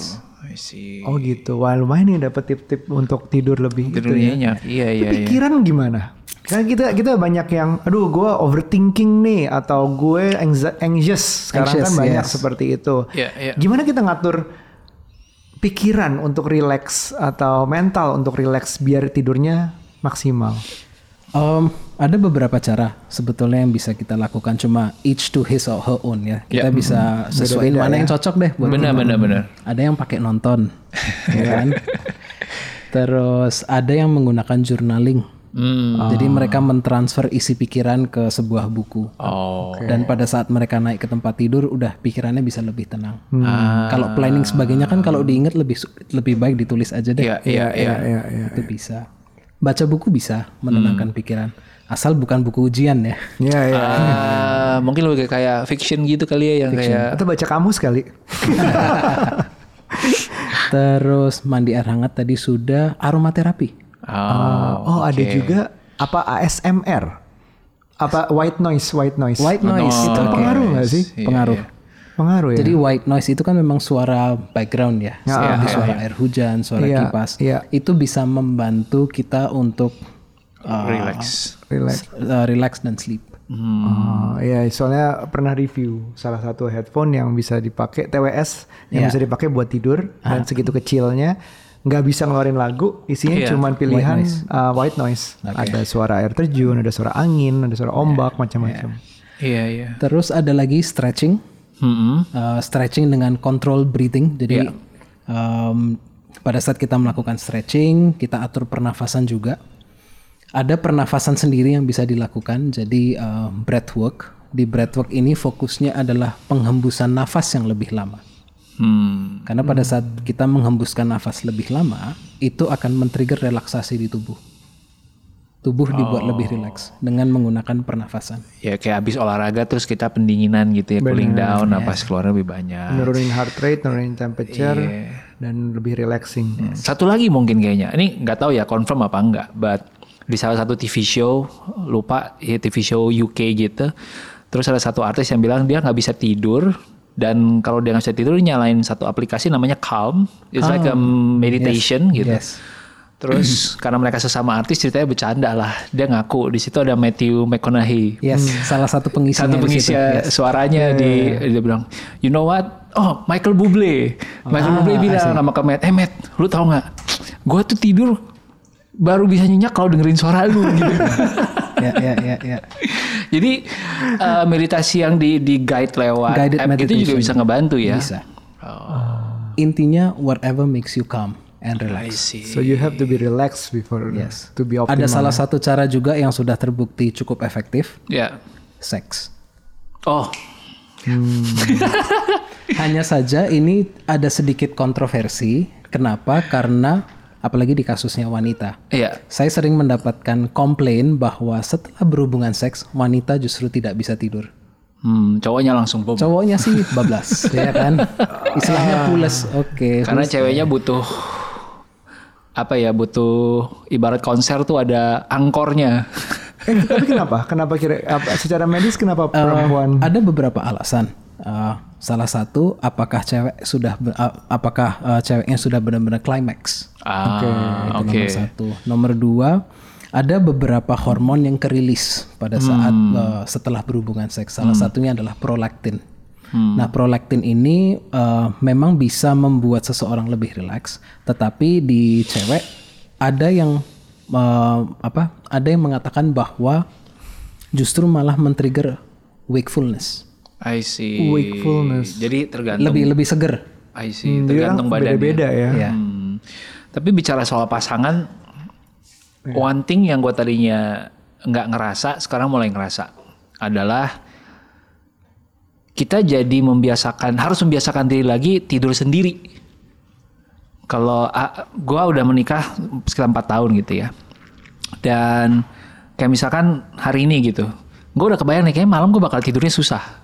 I see. oh gitu. Wah lumayan nih dapat tip-tip untuk tidur lebih. gitu Tidur nyenyak. Iya iya iya. Pikiran gimana? Kan kita kita banyak yang, aduh gue overthinking nih atau gue anxi- anxious. Sekarang kan Anxious, banyak yes. seperti itu. Iya iya. Gimana kita ngatur pikiran untuk relax atau mental untuk relax biar tidurnya maksimal? Um, ada beberapa cara sebetulnya yang bisa kita lakukan cuma each to his or her own ya. Kita bisa sesuaiin mana yang cocok deh buat Benar, kita. benar, benar. Ada yang pakai nonton, ya kan? Terus ada yang menggunakan journaling. Hmm. Jadi mereka mentransfer isi pikiran ke sebuah buku. Oh. Dan pada saat mereka naik ke tempat tidur, udah pikirannya bisa lebih tenang. Ah. Kalau planning sebagainya kan kalau diingat lebih lebih baik ditulis aja deh. Iya, iya, iya. ya, ya. Itu bisa. Baca buku bisa menenangkan pikiran. Asal bukan buku ujian ya. Ya, ya. Ah, mungkin lebih kayak fiction gitu kali ya yang kayak Atau baca kamus kali. Terus mandi air hangat tadi sudah aromaterapi. Oh, Oh, ada juga apa ASMR? Apa white noise, white noise. White noise itu Oke. pengaruh nggak sih? Iya, Pengaruh. Pengaruh ya. Jadi white noise itu kan memang suara background ya, seperti suara air hujan, suara Iya, kipas. iya. Itu bisa membantu kita untuk uh, relax. Relax. uh, relax dan sleep. Oh, iya, soalnya pernah review salah satu headphone yang bisa dipakai TWS yang Iya. bisa dipakai buat tidur dan segitu kecilnya nggak bisa ngeluarin lagu, isinya Iya, cuman pilihan white noise. uh, white noise. Ada suara air terjun, ada suara angin, ada suara ombak, macam-macam. Iya, iya. Terus ada lagi stretching, Mm-mm. Uh, stretching dengan control breathing. Jadi Iya. um, pada saat kita melakukan stretching, kita atur pernafasan juga. Ada pernafasan sendiri yang bisa dilakukan. Jadi uh, breathwork. Di breathwork ini fokusnya adalah penghembusan nafas yang lebih lama. Hmm. Karena pada saat kita menghembuskan nafas lebih lama, itu akan men-trigger relaksasi di tubuh. Tubuh dibuat lebih rileks dengan menggunakan pernafasan. Ya kayak habis olahraga terus kita pendinginan gitu ya, cooling down, napas keluar lebih banyak. Nurunin heart rate, nurunin temperature, Iya. dan lebih relaxing. Satu lagi mungkin kayaknya. Ini nggak tahu ya confirm apa enggak, but di salah satu TV show lupa ya TV show UK gitu. Terus ada satu artis yang bilang dia nggak bisa tidur dan kalau dia nggak bisa tidur nyalain satu aplikasi namanya Calm. It's like a meditation gitu. Yes. Terus karena mereka sesama artis ceritanya bercanda lah. Dia ngaku di situ ada Matthew McConaughey. Yes, salah satu pengisi Satu pengisi suaranya di dia bilang, "You know what? Oh, Michael Bublé." Michael Bublé bilang sama ke Matt, "Eh Matt, lu tau nggak? Gua tuh tidur baru bisa nyenyak kalau dengerin suara lu." gitu. Ya, ya, ya, ya. Jadi eh, meditasi yang di di guide lewat Guided app itu juga meditation. bisa ngebantu ya. Bisa. Intinya whatever makes you calm and relax. So you have to be relaxed before Yes. to be optimal. Ada salah satu cara juga yang sudah terbukti cukup efektif, Ya. seks. Oh, Hanya saja ini ada sedikit kontroversi. Kenapa? Karena apalagi di kasusnya wanita. iya. Saya sering mendapatkan komplain bahwa setelah berhubungan seks wanita justru tidak bisa tidur. Hmm, cowoknya langsung bom. Cowoknya sih bablas, ya kan? Istilahnya pules. Oke. Karena ceweknya butuh apa ya butuh ibarat konser tuh ada angkornya. Eh, tapi kenapa? Kenapa kira apa, secara medis kenapa perempuan? Ada beberapa alasan. Uh, salah satu, apakah cewek sudah, apakah uh, ceweknya sudah benar-benar climax? Ah, Itu oke. Nomor satu. Nomor dua, ada beberapa hormon yang kerilis pada saat uh, setelah berhubungan seks. Salah satunya adalah prolaktin. Nah, prolaktin ini uh, memang bisa membuat seseorang lebih rileks, tetapi di cewek ada yang uh, apa? Ada yang mengatakan bahwa justru malah men-trigger wakefulness. I see. Wakefulness. Jadi tergantung. Lebih lebih seger. I see. Dia tergantung badannya. beda-beda ya. Ya. Hmm. Tapi bicara soal pasangan, one thing yang gue tadinya nggak ngerasa, sekarang mulai ngerasa adalah kita jadi membiasakan, harus membiasakan diri lagi tidur sendiri. Kalau gue udah menikah sekitar 4 tahun gitu ya, dan kayak misalkan hari ini gitu, gue udah kebayang nih kayaknya malam gue bakal tidurnya susah.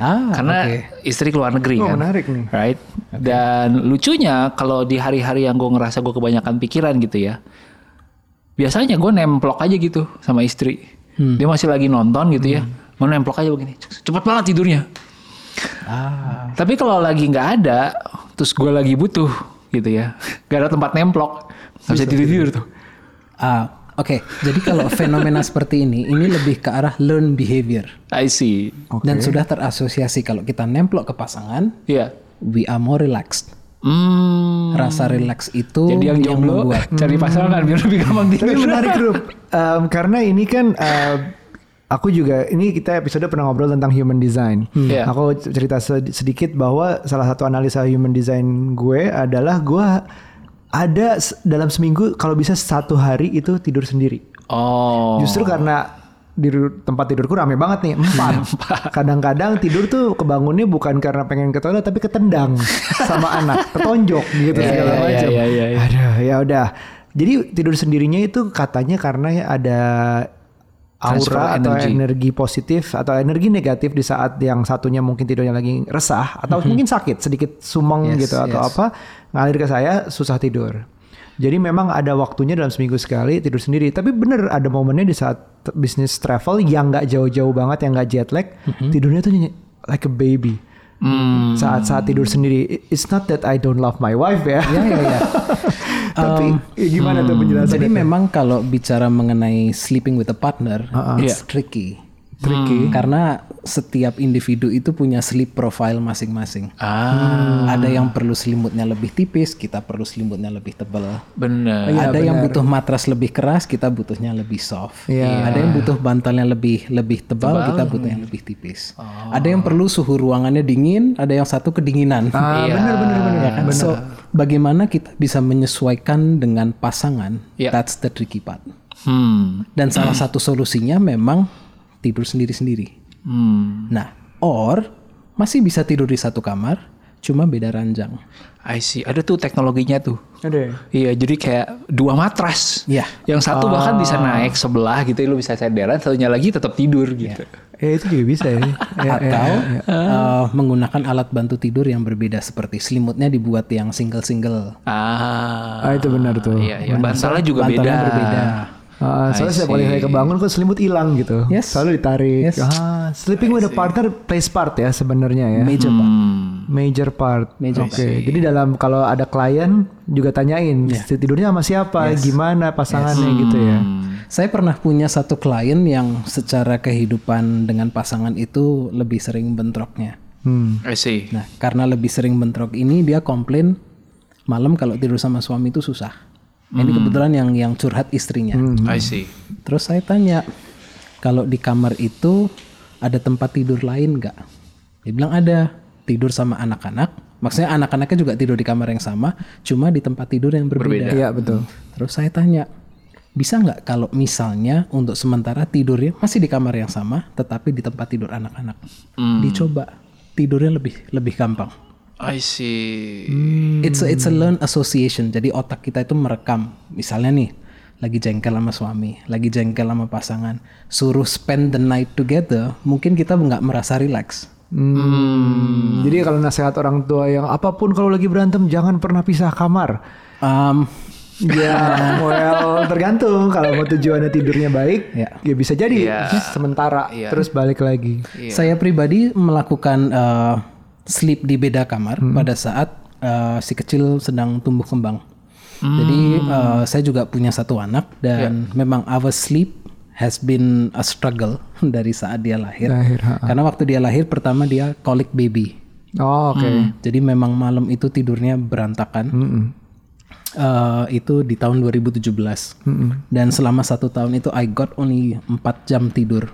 Ah, Karena oke. istri keluar negeri Oh, kan. menarik nih. Right? Dan lucunya kalau di hari-hari yang gue ngerasa gue kebanyakan pikiran gitu ya. Biasanya gue nemplok aja gitu sama istri. Hmm. Dia masih lagi nonton gitu ya. Gue nemplok aja begini. Cepet banget tidurnya. Ah, Tapi kalau lagi nggak ada, terus gue lagi butuh gitu ya. Gak ada tempat nemplok. Gak bisa tidur-tidur tuh. ah, oke. Jadi kalau fenomena seperti ini, ini lebih ke arah learn behavior I see. dan sudah terasosiasi kalau kita nemplok ke pasangan, Iya. we are more relaxed. Hmm. Rasa relax itu Jadi yang jomblo membuat cari pasangan biar lebih gampang Tapi tidur. menarik grup Em, karena ini kan em, aku juga ini kita episode pernah ngobrol tentang human design. Iya. Aku cerita sed- sedikit bahwa salah satu analisa human design gue adalah gue ada dalam seminggu kalau bisa satu hari itu tidur sendiri. Oh. Justru karena di tempat tidurku rame banget nih empat. Kadang-kadang tidur tuh kebangunnya bukan karena pengen ke toilet tapi ketendang sama anak, ketonjok gitu Iya, segala iya, macam. iya, iya, iya. Aduh, ya udah. Jadi tidur sendirinya itu katanya karena ada aura atau energy. energi positif atau energi negatif di saat yang satunya mungkin tidurnya lagi resah atau mungkin sakit sedikit sumeng Yes, gitu atau yes. apa ngalir ke saya susah tidur. Jadi memang ada waktunya dalam seminggu sekali tidur sendiri. Tapi bener ada momennya di saat bisnis travel yang nggak jauh-jauh banget, yang nggak jet lag, tidurnya tuh like a baby. Hmm. Saat-saat tidur sendiri. It's not that I don't love my wife ya. ya ya ya. Tapi ya gimana tuh penjelasannya? Jadi memang kalau bicara mengenai sleeping with a partner, it's Iya. tricky. Tricky karena setiap individu itu punya sleep profile masing-masing. Ah, Ada yang perlu selimutnya lebih tipis, kita perlu selimutnya lebih tebal. bener. Iya, ada yang benar. butuh matras lebih keras, kita butuhnya lebih soft. Iya. Ada yang butuh bantalnya lebih lebih tebal, kita butuhnya lebih tipis. Ada yang perlu suhu ruangannya dingin, ada yang satu kedinginan. Ah, Iya. bener bener bener. Ya kan? So, bagaimana kita bisa menyesuaikan dengan pasangan? Iya. That's the tricky part. Hmm. Dan salah satu solusinya memang tidur sendiri-sendiri. Hmm. Nah, or masih bisa tidur di satu kamar, cuma beda ranjang. I see. Ada tuh teknologinya tuh. Ada ya? Iya, jadi kayak dua matras. Iya. Yang satu bahkan bisa naik sebelah gitu, lu bisa senderan, satunya lagi tetap tidur gitu. Eh itu juga bisa ya. ya, Atau ya, ya. uh, menggunakan alat bantu tidur yang berbeda seperti selimutnya dibuat yang single-single. Ah. Ah, itu benar tuh. Iya, iya. Bantalnya juga Bantalnya beda. berbeda. Ah, soalnya setiap kali saya kebangun kok selimut hilang gitu. Yes. Selalu ditarik. Yes. Ah, sleeping with a partner plays part ya sebenarnya ya. Major part. Hmm. Major part. Major Oke. Jadi dalam kalau ada klien juga tanyain tidurnya sama siapa, gimana pasangannya gitu ya. Saya pernah punya satu klien yang secara kehidupan dengan pasangan itu lebih sering bentroknya. Hmm. I see. Nah, karena lebih sering bentrok ini dia komplain malam kalau tidur sama suami itu susah. Ini kebetulan yang yang curhat istrinya. I see. Terus saya tanya, kalau di kamar itu ada tempat tidur lain nggak? Dia bilang ada, tidur sama anak-anak. Maksudnya anak-anaknya juga tidur di kamar yang sama, cuma di tempat tidur yang berbeda. Iya betul. Terus saya tanya, bisa nggak kalau misalnya untuk sementara tidurnya masih di kamar yang sama, tetapi di tempat tidur anak-anak? Dicoba, tidurnya lebih lebih gampang. I see. It's a, it's a learn association. Jadi otak kita itu merekam. Misalnya nih, lagi jengkel sama suami, lagi jengkel sama pasangan, suruh spend the night together, mungkin kita nggak merasa relax. Hmm. Jadi kalau nasihat orang tua yang apa pun kalau lagi berantem jangan pernah pisah kamar. Um, Ya, well tergantung kalau mau tujuannya tidurnya baik, Ya. ya bisa jadi Iya. sementara Iya. terus balik lagi. Saya pribadi melakukan uh, sleep di beda kamar pada saat uh, si kecil sedang tumbuh kembang. Jadi uh, saya juga punya satu anak dan memang our sleep has been a struggle dari saat dia lahir. Lahir, ha. Karena waktu dia lahir pertama dia colic baby. Oh, oke. Jadi memang malam itu tidurnya berantakan. Eh, itu di tahun 2017. Dan selama satu tahun itu I got only 4 jam tidur.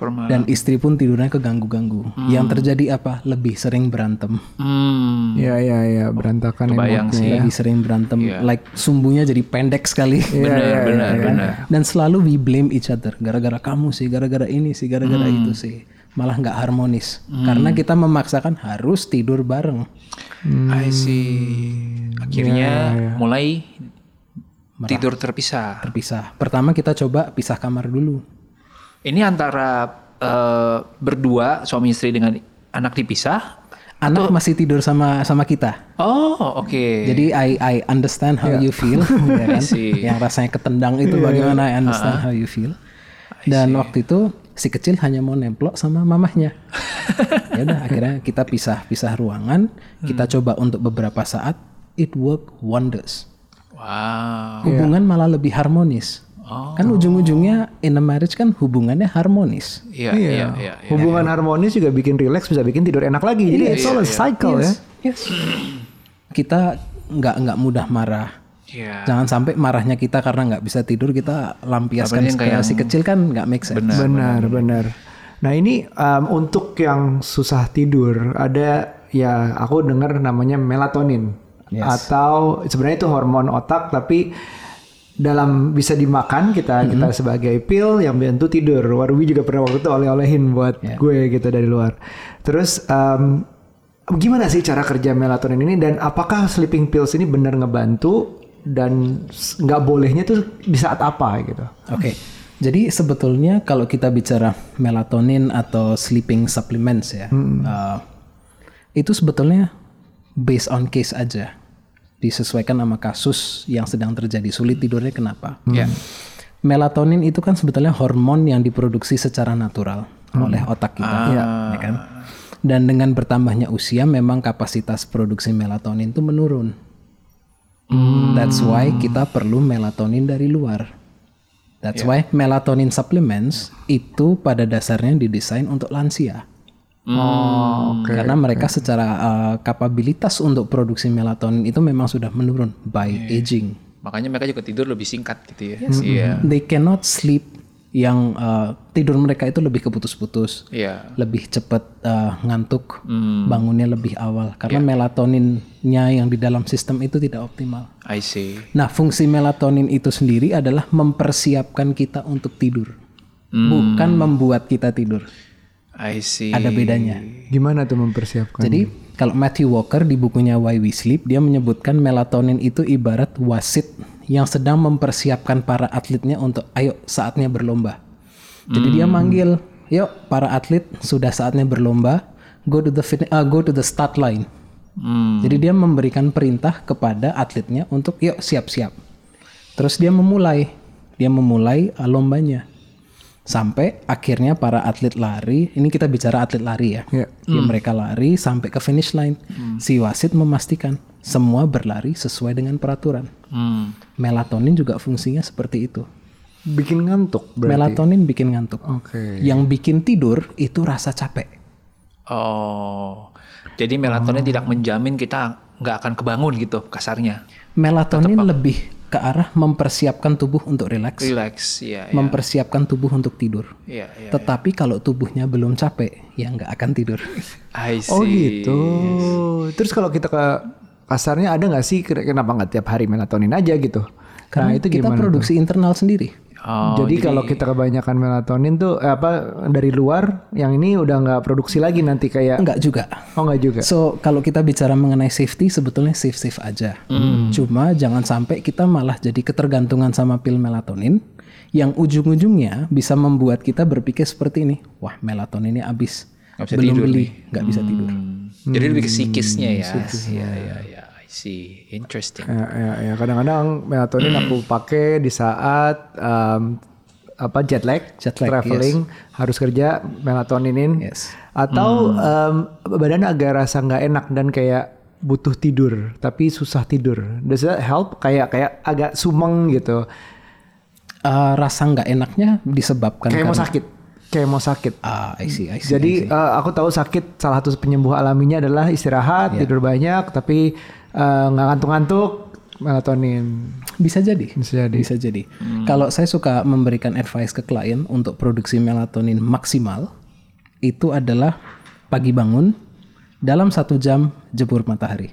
Dan istri pun tidurnya keganggu-ganggu. Yang terjadi apa? Lebih sering berantem. Hmm. Iya iya iya berantakan Kebayang sih. ya. Lebih sering berantem. Like sumbunya jadi pendek sekali. Iya, Benar, benar, benar. Dan selalu we blame each other. Gara-gara kamu sih, gara-gara ini sih, gara-gara Hmm. itu sih. Malah nggak harmonis. Karena kita memaksakan harus tidur bareng. I see. Akhirnya mulai tidur terpisah. Terpisah. Pertama kita coba pisah kamar dulu. Ini antara eh, berdua suami istri dengan anak dipisah. Anak masih tidur sama sama kita. Oh, oke. Jadi I I understand how you feel, ya kan? Yang rasanya ketendang itu bagaimana I understand how you feel. Dan waktu itu si kecil hanya mau nemplok sama mamahnya. ya udah akhirnya kita pisah pisah ruangan. Kita coba untuk beberapa saat. It work wonders. Wow. Hubungan malah lebih harmonis. Kan ujung-ujungnya in a marriage kan hubungannya harmonis. Iya, iya, iya. iya. Hubungan harmonis juga bikin relax bisa bikin tidur enak lagi. Jadi it's all a cycle ya. Yes. kita nggak nggak mudah marah. Iya. Jangan sampai marahnya kita karena nggak bisa tidur kita lampiaskan ke kayak si kecil kan nggak make sense. Benar, benar. Nah ini um, untuk yang susah tidur ada ya aku dengar namanya melatonin atau sebenarnya itu hormon otak tapi dalam bisa dimakan kita kita sebagai pil yang bantu tidur. Warwi juga pernah waktu itu oleh-olehin buat gue gitu dari luar. Terus um, gimana sih cara kerja melatonin ini dan apakah sleeping pills ini benar ngebantu dan nggak bolehnya tuh di saat apa gitu? Oke. Jadi sebetulnya kalau kita bicara melatonin atau sleeping supplements ya, uh, itu sebetulnya based on case aja, disesuaikan sama kasus yang sedang terjadi. Sulit tidurnya kenapa? Ya. Melatonin itu kan sebetulnya hormon yang diproduksi secara natural oleh otak kita, ya kan? Dan dengan bertambahnya usia, memang kapasitas produksi melatonin itu menurun. That's why kita perlu melatonin dari luar. That's why melatonin supplements itu pada dasarnya didesain untuk lansia. Oh, oke. Karena mereka secara uh, kapabilitas untuk produksi melatonin itu memang sudah menurun by aging. Makanya mereka juga tidur lebih singkat gitu ya. Iya. They cannot sleep yang uh, tidur mereka itu lebih keputus-putus, Iya. lebih cepat uh, ngantuk, bangunnya lebih awal karena melatoninnya yang di dalam sistem itu tidak optimal. I see. Nah, fungsi melatonin itu sendiri adalah mempersiapkan kita untuk tidur, bukan membuat kita tidur. I see. Ada bedanya. Gimana tuh mempersiapkan? Jadi, kalau Matthew Walker di bukunya Why We Sleep, dia menyebutkan melatonin itu ibarat wasit yang sedang mempersiapkan para atletnya untuk ayo saatnya berlomba. Jadi dia manggil, yuk para atlet sudah saatnya berlomba, go to the fin- uh, go to the start line. Jadi dia memberikan perintah kepada atletnya untuk yuk siap-siap. Terus dia memulai, dia memulai uh, lombanya. Sampai akhirnya para atlet lari, ini kita bicara atlet lari ya. Ya. Ya, mereka lari sampai ke finish line. Si wasit memastikan semua berlari sesuai dengan peraturan. Hmm. Melatonin juga fungsinya seperti itu. bikin ngantuk berarti. Melatonin bikin ngantuk. Oke. Yang bikin tidur itu rasa capek. Oh. Jadi melatonin tidak menjamin kita nggak akan kebangun gitu kasarnya. Melatonin lebih ke arah mempersiapkan tubuh untuk rileks, Relax. Iya, iya. mempersiapkan tubuh untuk tidur. Iya, iya. Tetapi kalau tubuhnya belum capek, ya nggak akan tidur. I see. Oh gitu. Terus kalau kita ke kasarnya ada nggak sih kenapa nggak tiap hari melatonin aja gitu? Karena nah itu kita produksi internal sendiri. Oh, jadi, kalau kita kebanyakan melatonin tuh eh, apa dari luar, yang ini udah nggak produksi lagi nanti kayak Enggak juga. oh nggak juga. So kalau kita bicara mengenai safety sebetulnya safe safe aja. Cuma jangan sampai kita malah jadi ketergantungan sama pil melatonin yang ujung-ujungnya bisa membuat kita berpikir seperti ini. Wah melatoninnya habis, Nggak bisa belum tidur beli, nggak bisa tidur. Hmm. Jadi lebih ke psikisnya ya. Iya, iya, iya. I see. Interesting. Ya, ya, ya. Kadang-kadang melatonin aku pakai di saat um, apa jet lag, Jet lag, traveling harus kerja melatoninin, Yes. atau um, badan agak rasa nggak enak dan kayak butuh tidur tapi susah tidur. Does that help? Kayak kayak agak sumeng gitu, Eh, rasa nggak enaknya disebabkan kayak mau karena- sakit, kayak mau sakit. Ah, I see, I see, I Jadi see. uh, aku tahu sakit salah satu penyembuh alaminya adalah istirahat, Iya. tidur banyak, tapi uh, nggak ngantuk-ngantuk, melatonin. Bisa jadi. Bisa jadi. Bisa jadi. Kalau saya suka memberikan advice ke klien untuk produksi melatonin maksimal, itu adalah pagi bangun dalam satu jam jebur matahari.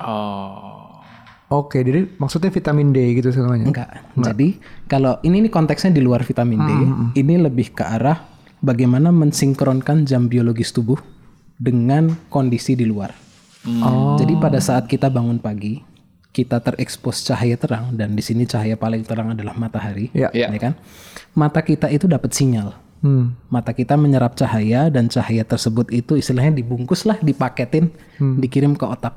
Oh. Oke, jadi maksudnya vitamin D gitu semuanya. Enggak. Jadi kalau ini nih konteksnya di luar vitamin D, ini lebih ke arah bagaimana mensinkronkan jam biologis tubuh dengan kondisi di luar. Jadi pada saat kita bangun pagi, kita terekspos cahaya terang dan di sini cahaya paling terang adalah matahari, Ya. Ya. kan? Mata kita itu dapat sinyal. Hmm. Mata kita menyerap cahaya dan cahaya tersebut itu istilahnya dibungkus lah, dipaketin, dikirim ke otak.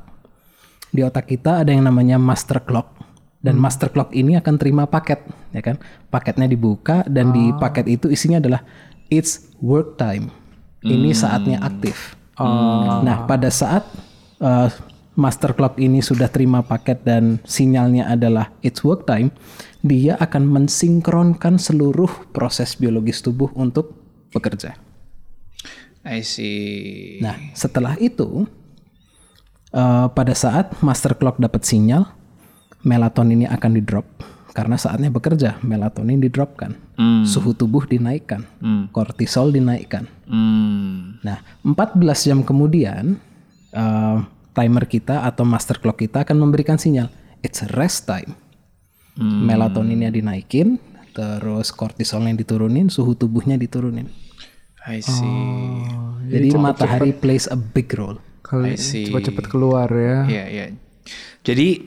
Di otak kita ada yang namanya master clock dan master clock ini akan terima paket, ya kan? Paketnya dibuka dan di paket itu isinya adalah it's work time. Ini saatnya aktif. Nah, pada saat uh, master clock ini sudah terima paket dan sinyalnya adalah it's work time, dia akan mensinkronkan seluruh proses biologis tubuh untuk bekerja. I see. Nah, setelah itu eh, pada saat master clock dapat sinyal, melatoninnya akan di drop karena saatnya bekerja, melatonin di drop kan, Hmm. suhu tubuh dinaikkan, kortisol dinaikkan. Hmm. Nah, 14 jam kemudian eh, timer kita atau master clock kita akan memberikan sinyal it's rest time. Melatoninnya dinaikin, terus kortisolnya diturunin, suhu tubuhnya diturunin. I see. Jadi matahari plays a big role. See. cepet-cepet keluar ya. Iya, iya. Jadi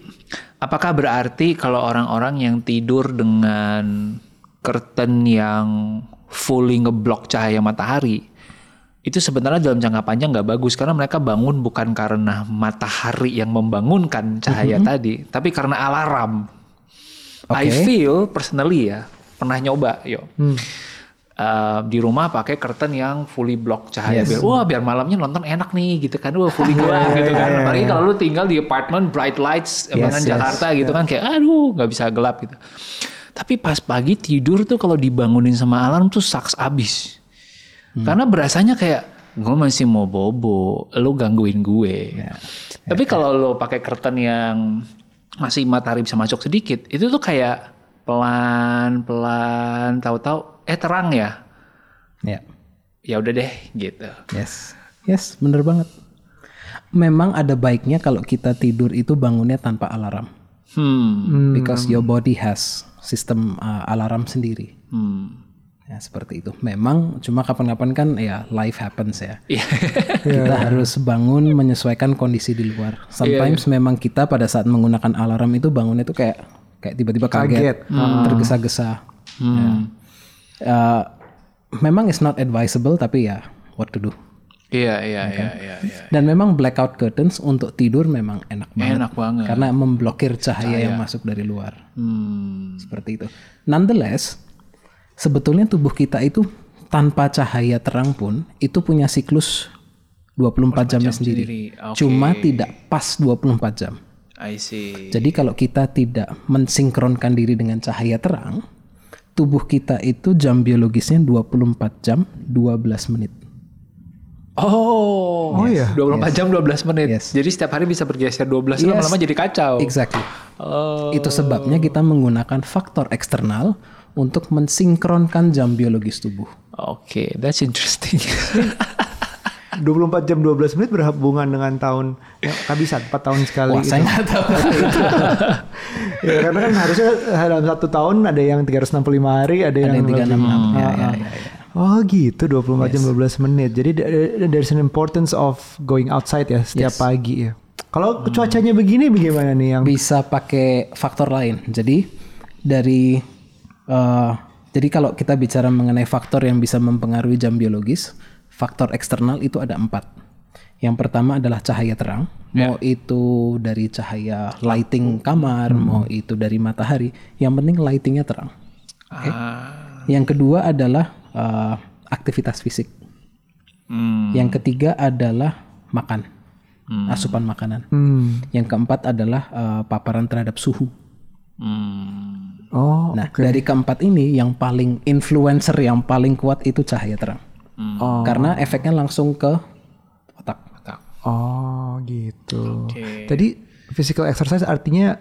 apakah berarti kalau orang-orang yang tidur dengan curtain yang fully ngeblok cahaya matahari itu sebenarnya dalam jangka panjang nggak bagus karena mereka bangun bukan karena matahari yang membangunkan cahaya tadi, tapi karena alarm. I Oke. feel personally ya pernah nyoba yo. Uh, di rumah pakai curtain yang fully block cahaya biar wah biar malamnya nonton enak nih gitu kan. Wah fully gelap gitu kan. Apalagi kalau lu tinggal di apartemen bright lights Yes, dengan yes. Jakarta gitu kan kayak aduh nggak bisa gelap gitu. Tapi pas pagi tidur tuh kalau dibangunin sama alarm tuh saks abis karena berasanya kayak gue masih mau bobo lu gangguin gue tapi kalau lo pakai curtain yang masih matahari bisa masuk sedikit itu tuh kayak pelan pelan tahu-tahu eh terang ya Ya. ya udah deh gitu Yes. Yes, bener banget. Memang ada baiknya kalau kita tidur itu bangunnya tanpa alarm. hmm Because your body has sistem uh, alarm sendiri. hmm Ya, seperti itu. Memang cuma kapan-kapan kan ya life happens ya. Iya. kita harus bangun menyesuaikan kondisi di luar. Sometimes memang kita pada saat menggunakan alarm itu bangunnya itu kayak kayak tiba-tiba kaget, Kaget. tergesa-gesa. Ya. Uh, memang it's not advisable tapi ya what to do. iya iya iya iya iya. Dan memang blackout curtains untuk tidur memang enak banget. enak banget Karena memblokir cahaya, yang masuk dari luar. hmm Seperti itu. Nonetheless, sebetulnya tubuh kita itu tanpa cahaya terang pun itu punya siklus 24 jamnya sendiri. sendiri. Oke. Cuma tidak pas 24 jam. I see Jadi kalau kita tidak mensinkronkan diri dengan cahaya terang, tubuh kita itu jam biologisnya 24 jam 12 menit. Oh, Oh iya. 24 jam 12 menit. Yes. Jadi setiap hari bisa bergeser 12 Yes. lama-lama jadi kacau. Exactly. Oh. Itu sebabnya kita menggunakan faktor eksternal untuk mensinkronkan jam biologis tubuh. Oke, that's interesting. 24 jam 12 menit berhubungan dengan tahun ya, kehabisan 4 tahun sekali Wah, itu. saya nggak tahu. ya, karena kan harusnya dalam satu tahun ada yang 365 hari, ada, Ada yang, yang 366. lebih. Ya, Ah, ya, ah. ya, ya. Oh gitu 24 jam 12 menit. Jadi there- there's an importance of going outside ya setiap Yes. pagi ya. Kalau cuacanya begini bagaimana nih yang Bisa pakai faktor lain. Jadi dari eh, jadi kalau kita bicara mengenai faktor yang bisa mempengaruhi jam biologis, faktor eksternal itu ada empat. Yang pertama adalah cahaya terang, mau itu dari cahaya lighting kamar, mau itu dari matahari. Yang penting lightingnya terang. ah, Yang kedua adalah eh, aktivitas fisik. hmm, Yang ketiga adalah makan, asupan makanan. Hmm. Yang keempat adalah eh, paparan terhadap suhu. hmm. Oh, Nah, dari keempat ini yang paling influencer yang paling kuat itu cahaya terang. oh, Karena efeknya langsung ke otak. Mantap. oh gitu. Oke. Jadi physical exercise artinya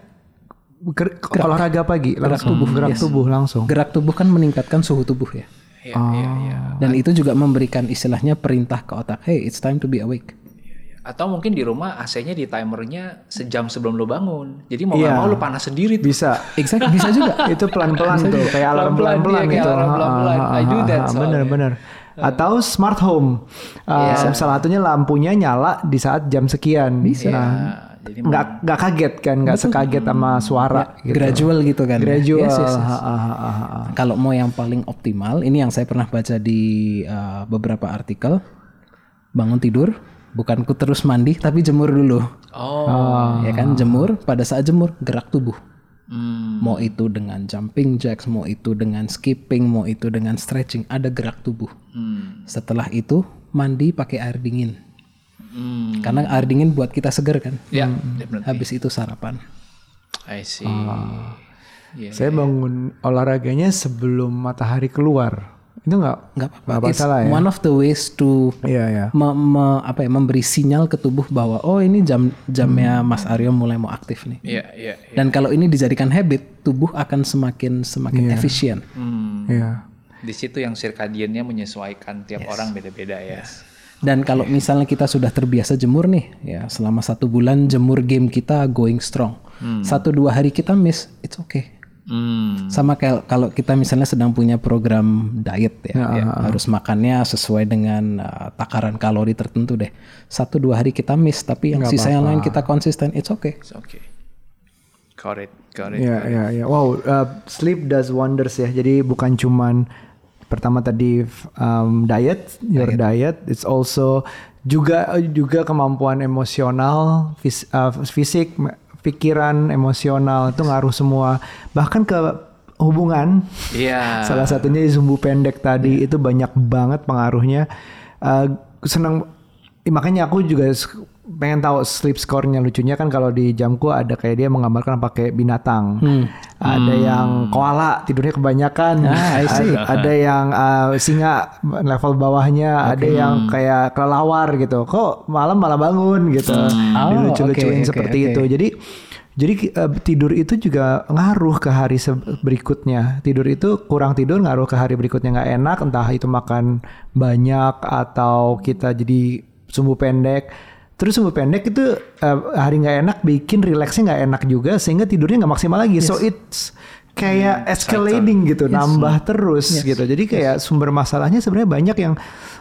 ger- olahraga pagi, langsung tubuh, gerak tubuh langsung. Gerak tubuh kan meningkatkan suhu tubuh ya. Iya, iya, iya. Dan itu juga memberikan istilahnya perintah ke otak, hey, it's time to be awake. Atau mungkin di rumah AC-nya di timernya sejam sebelum lo bangun. Jadi mau Iya. nggak mau lo panas sendiri tuh. Bisa. Exactly, bisa juga. itu pelan-pelan tuh kayak alarm Pelan-pelan, pelan-pelan iya, kayak itu. alarm pelan-pelan. I do that ah, soalnya. Bener-bener. Atau smart home. Uh, Salah satunya lampunya nyala di saat jam sekian. Bisa. Nah, jadi nggak nggak kaget kan, nggak sekaget sama suara. gitu. Gradual gitu kan. Gradual. Yes, yes, yes. Kalau mau yang paling optimal, ini yang saya pernah baca di uh, beberapa artikel, bangun tidur, bukan ku terus mandi, tapi jemur dulu. oh, Ya kan, jemur, pada saat jemur, gerak tubuh. hmm, Mau itu dengan jumping jacks, mau itu dengan skipping, mau itu dengan stretching, ada gerak tubuh. hmm, Setelah itu, mandi pakai air dingin. hmm. Karena air dingin buat kita seger kan. Ya, definitely. Habis itu sarapan. I see. Ah. Iya. Saya bangun olahraganya sebelum matahari keluar. Itu nggak nggak apa-apa. It's masalah ya. one of the ways to Iya ya. me- me- apa ya, memberi sinyal ke tubuh bahwa oh ini jam jamnya Mas Aryo mulai mau aktif nih. Iya, iya. Dan kalau ini dijadikan habit, tubuh akan semakin semakin efisien. Iya. Di situ yang circadiannya menyesuaikan tiap orang beda-beda ya. Dan kalau misalnya kita sudah terbiasa jemur nih, ya selama satu bulan jemur game kita going strong. Satu dua hari kita miss, it's okay. Hmm. Sama kayak kalau kita misalnya sedang punya program diet ya, ya, harus makannya sesuai dengan uh, takaran kalori tertentu deh. Satu dua hari kita miss, tapi yang sisa yang lain kita konsisten, it's okay. It's okay. Got it, got it. Iya, iya, iya. Wow, uh, sleep does wonders ya. Jadi bukan cuman pertama tadi um, diet, your diet, it's also juga juga kemampuan emosional, fis- uh, fisik, pikiran, emosional itu ngaruh semua. Bahkan ke hubungan. Iya. Salah satunya di sumbu pendek tadi itu banyak banget pengaruhnya. Uh, senang makanya aku juga pengen tahu sleep score-nya lucunya kan kalau di jamku ada kayak dia menggambarkan pakai binatang. Ada yang koala tidurnya kebanyakan. Ah, I see. A- Ada yang uh, singa level bawahnya, ada yang kayak kelelawar gitu. Kok malam malah bangun gitu. Oh, Dilucu-lucuin oke, oke, seperti oke. itu. Jadi jadi eh, tidur itu juga ngaruh ke hari berikutnya. Tidur itu kurang tidur ngaruh ke hari berikutnya nggak enak, entah itu makan banyak atau kita jadi sumbu pendek. Terus sumbu pendek itu eh, hari nggak enak bikin rileksnya nggak enak juga sehingga tidurnya nggak maksimal lagi. So it's kayak escalating gitu, nambah terus gitu. Jadi kayak sumber masalahnya sebenarnya banyak yang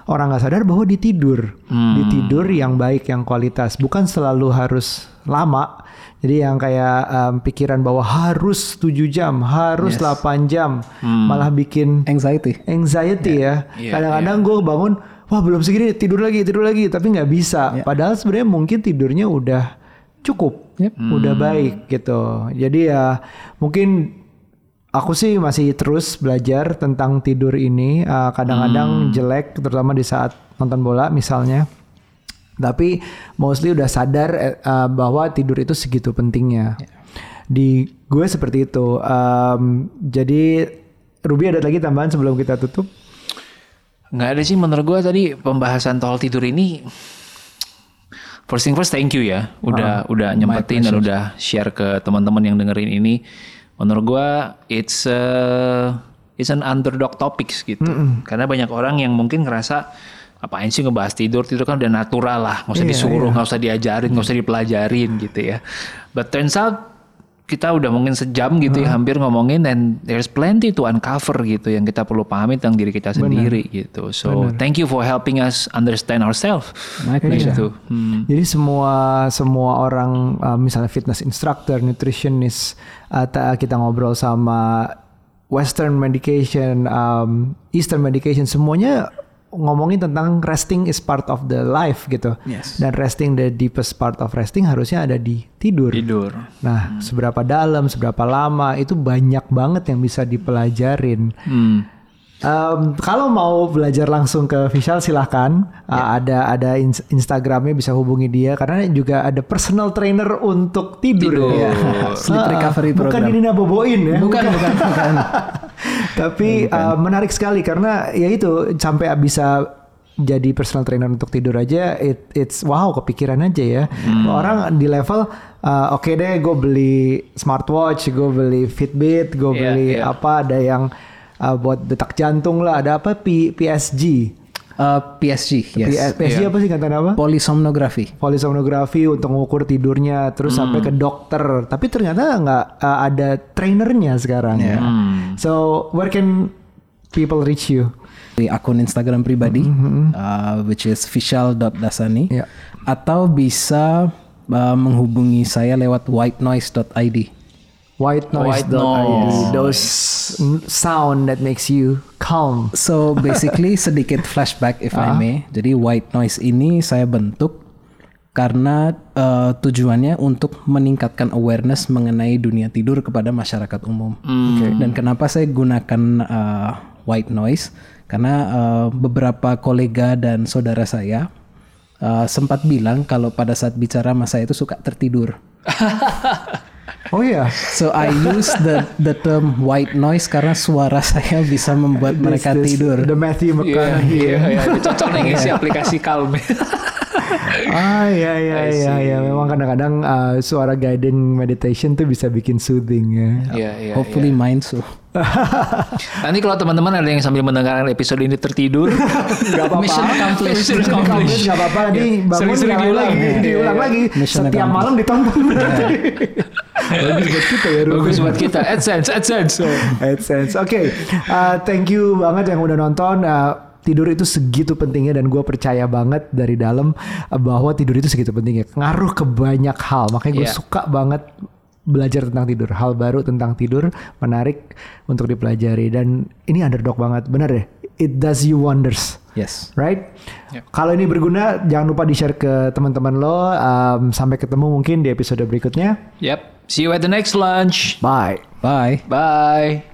orang nggak sadar bahwa di tidur, di tidur yang baik, yang kualitas, bukan selalu harus lama. Jadi yang kayak em, pikiran bahwa harus 7 jam, harus 8 jam, malah bikin Anxiety. anxiety ya. Iya, Kadang-kadang gue bangun, wah belum segini tidur lagi, tidur lagi, tapi nggak bisa. Padahal sebenarnya mungkin tidurnya udah cukup, udah baik gitu. Jadi ya mungkin aku sih masih terus belajar tentang tidur ini. Uh, Kadang-kadang jelek, terutama di saat nonton bola misalnya. Tapi mostly udah sadar eh, uh, bahwa tidur itu segitu pentingnya. Di gue seperti itu. Um, jadi Ruby ada lagi tambahan sebelum kita tutup? Nggak ada sih menurut gua tadi pembahasan soal tidur ini First thing first thank you ya. Udah udah nyempetin dan udah share ke teman-teman yang dengerin ini. Menurut gua it's a, it's an underdog topics gitu. Karena banyak orang yang mungkin ngerasa apain sih ngebahas tidur? Tidur kan udah natural lah. Nggak usah disuruh nggak usah diajarin nggak usah dipelajarin gitu ya. But turns out kita udah mungkin sejam gitu ya hampir ngomongin and there's plenty to uncover gitu yang kita perlu pahami tentang diri kita sendiri gitu. So thank you for helping us understand ourselves. Pleasure. gitu. Hmm. Jadi semua semua orang uh, misalnya fitness instructor, nutritionist, atau kita ngobrol sama Western medication, um, Eastern medication, semuanya ngomongin tentang resting is part of the life gitu. Yes. Dan resting the deepest part of resting harusnya ada di tidur. tidur Nah, seberapa dalam, seberapa lama itu banyak banget yang bisa dipelajarin. hmm. Um, kalau mau belajar langsung ke Vishal silahkan Uh, ada ada ins- Instagramnya bisa hubungi dia karena juga ada personal trainer untuk tidur, Tidur. ya. Sleep recovery bukan program. ini naboboin ya Bukan, bukan, bukan. tapi uh, menarik sekali karena ya itu sampai bisa jadi personal trainer untuk tidur aja it, it's wow kepikiran aja ya. Orang di level uh, oke deh gue beli smartwatch gue beli Fitbit gue Iya, beli iya. apa ada yang uh, buat detak jantung lah ada apa P- PSG Uh, PSG, yes. P- PSG apa sih kata apa? Polysomnography. polisonografi untuk mengukur tidurnya terus sampai ke dokter. Tapi ternyata nggak uh, ada trainernya sekarang. Ya so where can people reach you? Di akun Instagram pribadi, uh, which is vishal.dasani, Iya. atau bisa uh, menghubungi saya lewat whitenoise.id. white noise, White noise. those sound that makes you calm So basically sedikit flashback if I may. Jadi white noise ini saya bentuk karena uh, tujuannya untuk meningkatkan awareness mengenai dunia tidur kepada masyarakat umum. Dan kenapa saya gunakan uh, white noise? Karena uh, beberapa kolega dan saudara saya uh, sempat bilang kalau pada saat bicara sama saya itu suka tertidur. Oh iya. So I use the the term white noise karena suara saya bisa membuat mereka This- this- tidur. The Matthew Iya, McConaughey. iya, iya. Itu cocok nih ngisi aplikasi Calm. Ah iya iya I iya see. iya memang kadang-kadang uh, suara guiding meditation tuh bisa bikin soothing ya. Iya, iya. Hopefully mine so. Nanti kalau teman-teman ada yang sambil mendengarkan episode ini tertidur, Gak apa-apa. Mission accomplished. Mission accomplished gak apa-apa. Nanti Iya. bangun Sering-sering diulang. lagi, Iya, diulang iya. lagi. Setiap malam ditonton. Bagus buat kita ya Ruben. bagus buat kita. AdSense, AdSense. AdSense. Oke, uh, thank you banget yang udah nonton. Uh, tidur itu segitu pentingnya dan gue percaya banget dari dalam uh, bahwa tidur itu segitu pentingnya. Ngaruh ke banyak hal. Makanya gue Iya. suka banget belajar tentang tidur. Hal baru tentang tidur menarik untuk dipelajari dan ini underdog banget. Bener deh. It does you wonders. Yes. Right? Yep. Kalau ini berguna, jangan lupa di-share ke teman-teman lo. Um, sampai ketemu mungkin di episode berikutnya. Yep. See you at the next lunch. Bye. Bye. Bye.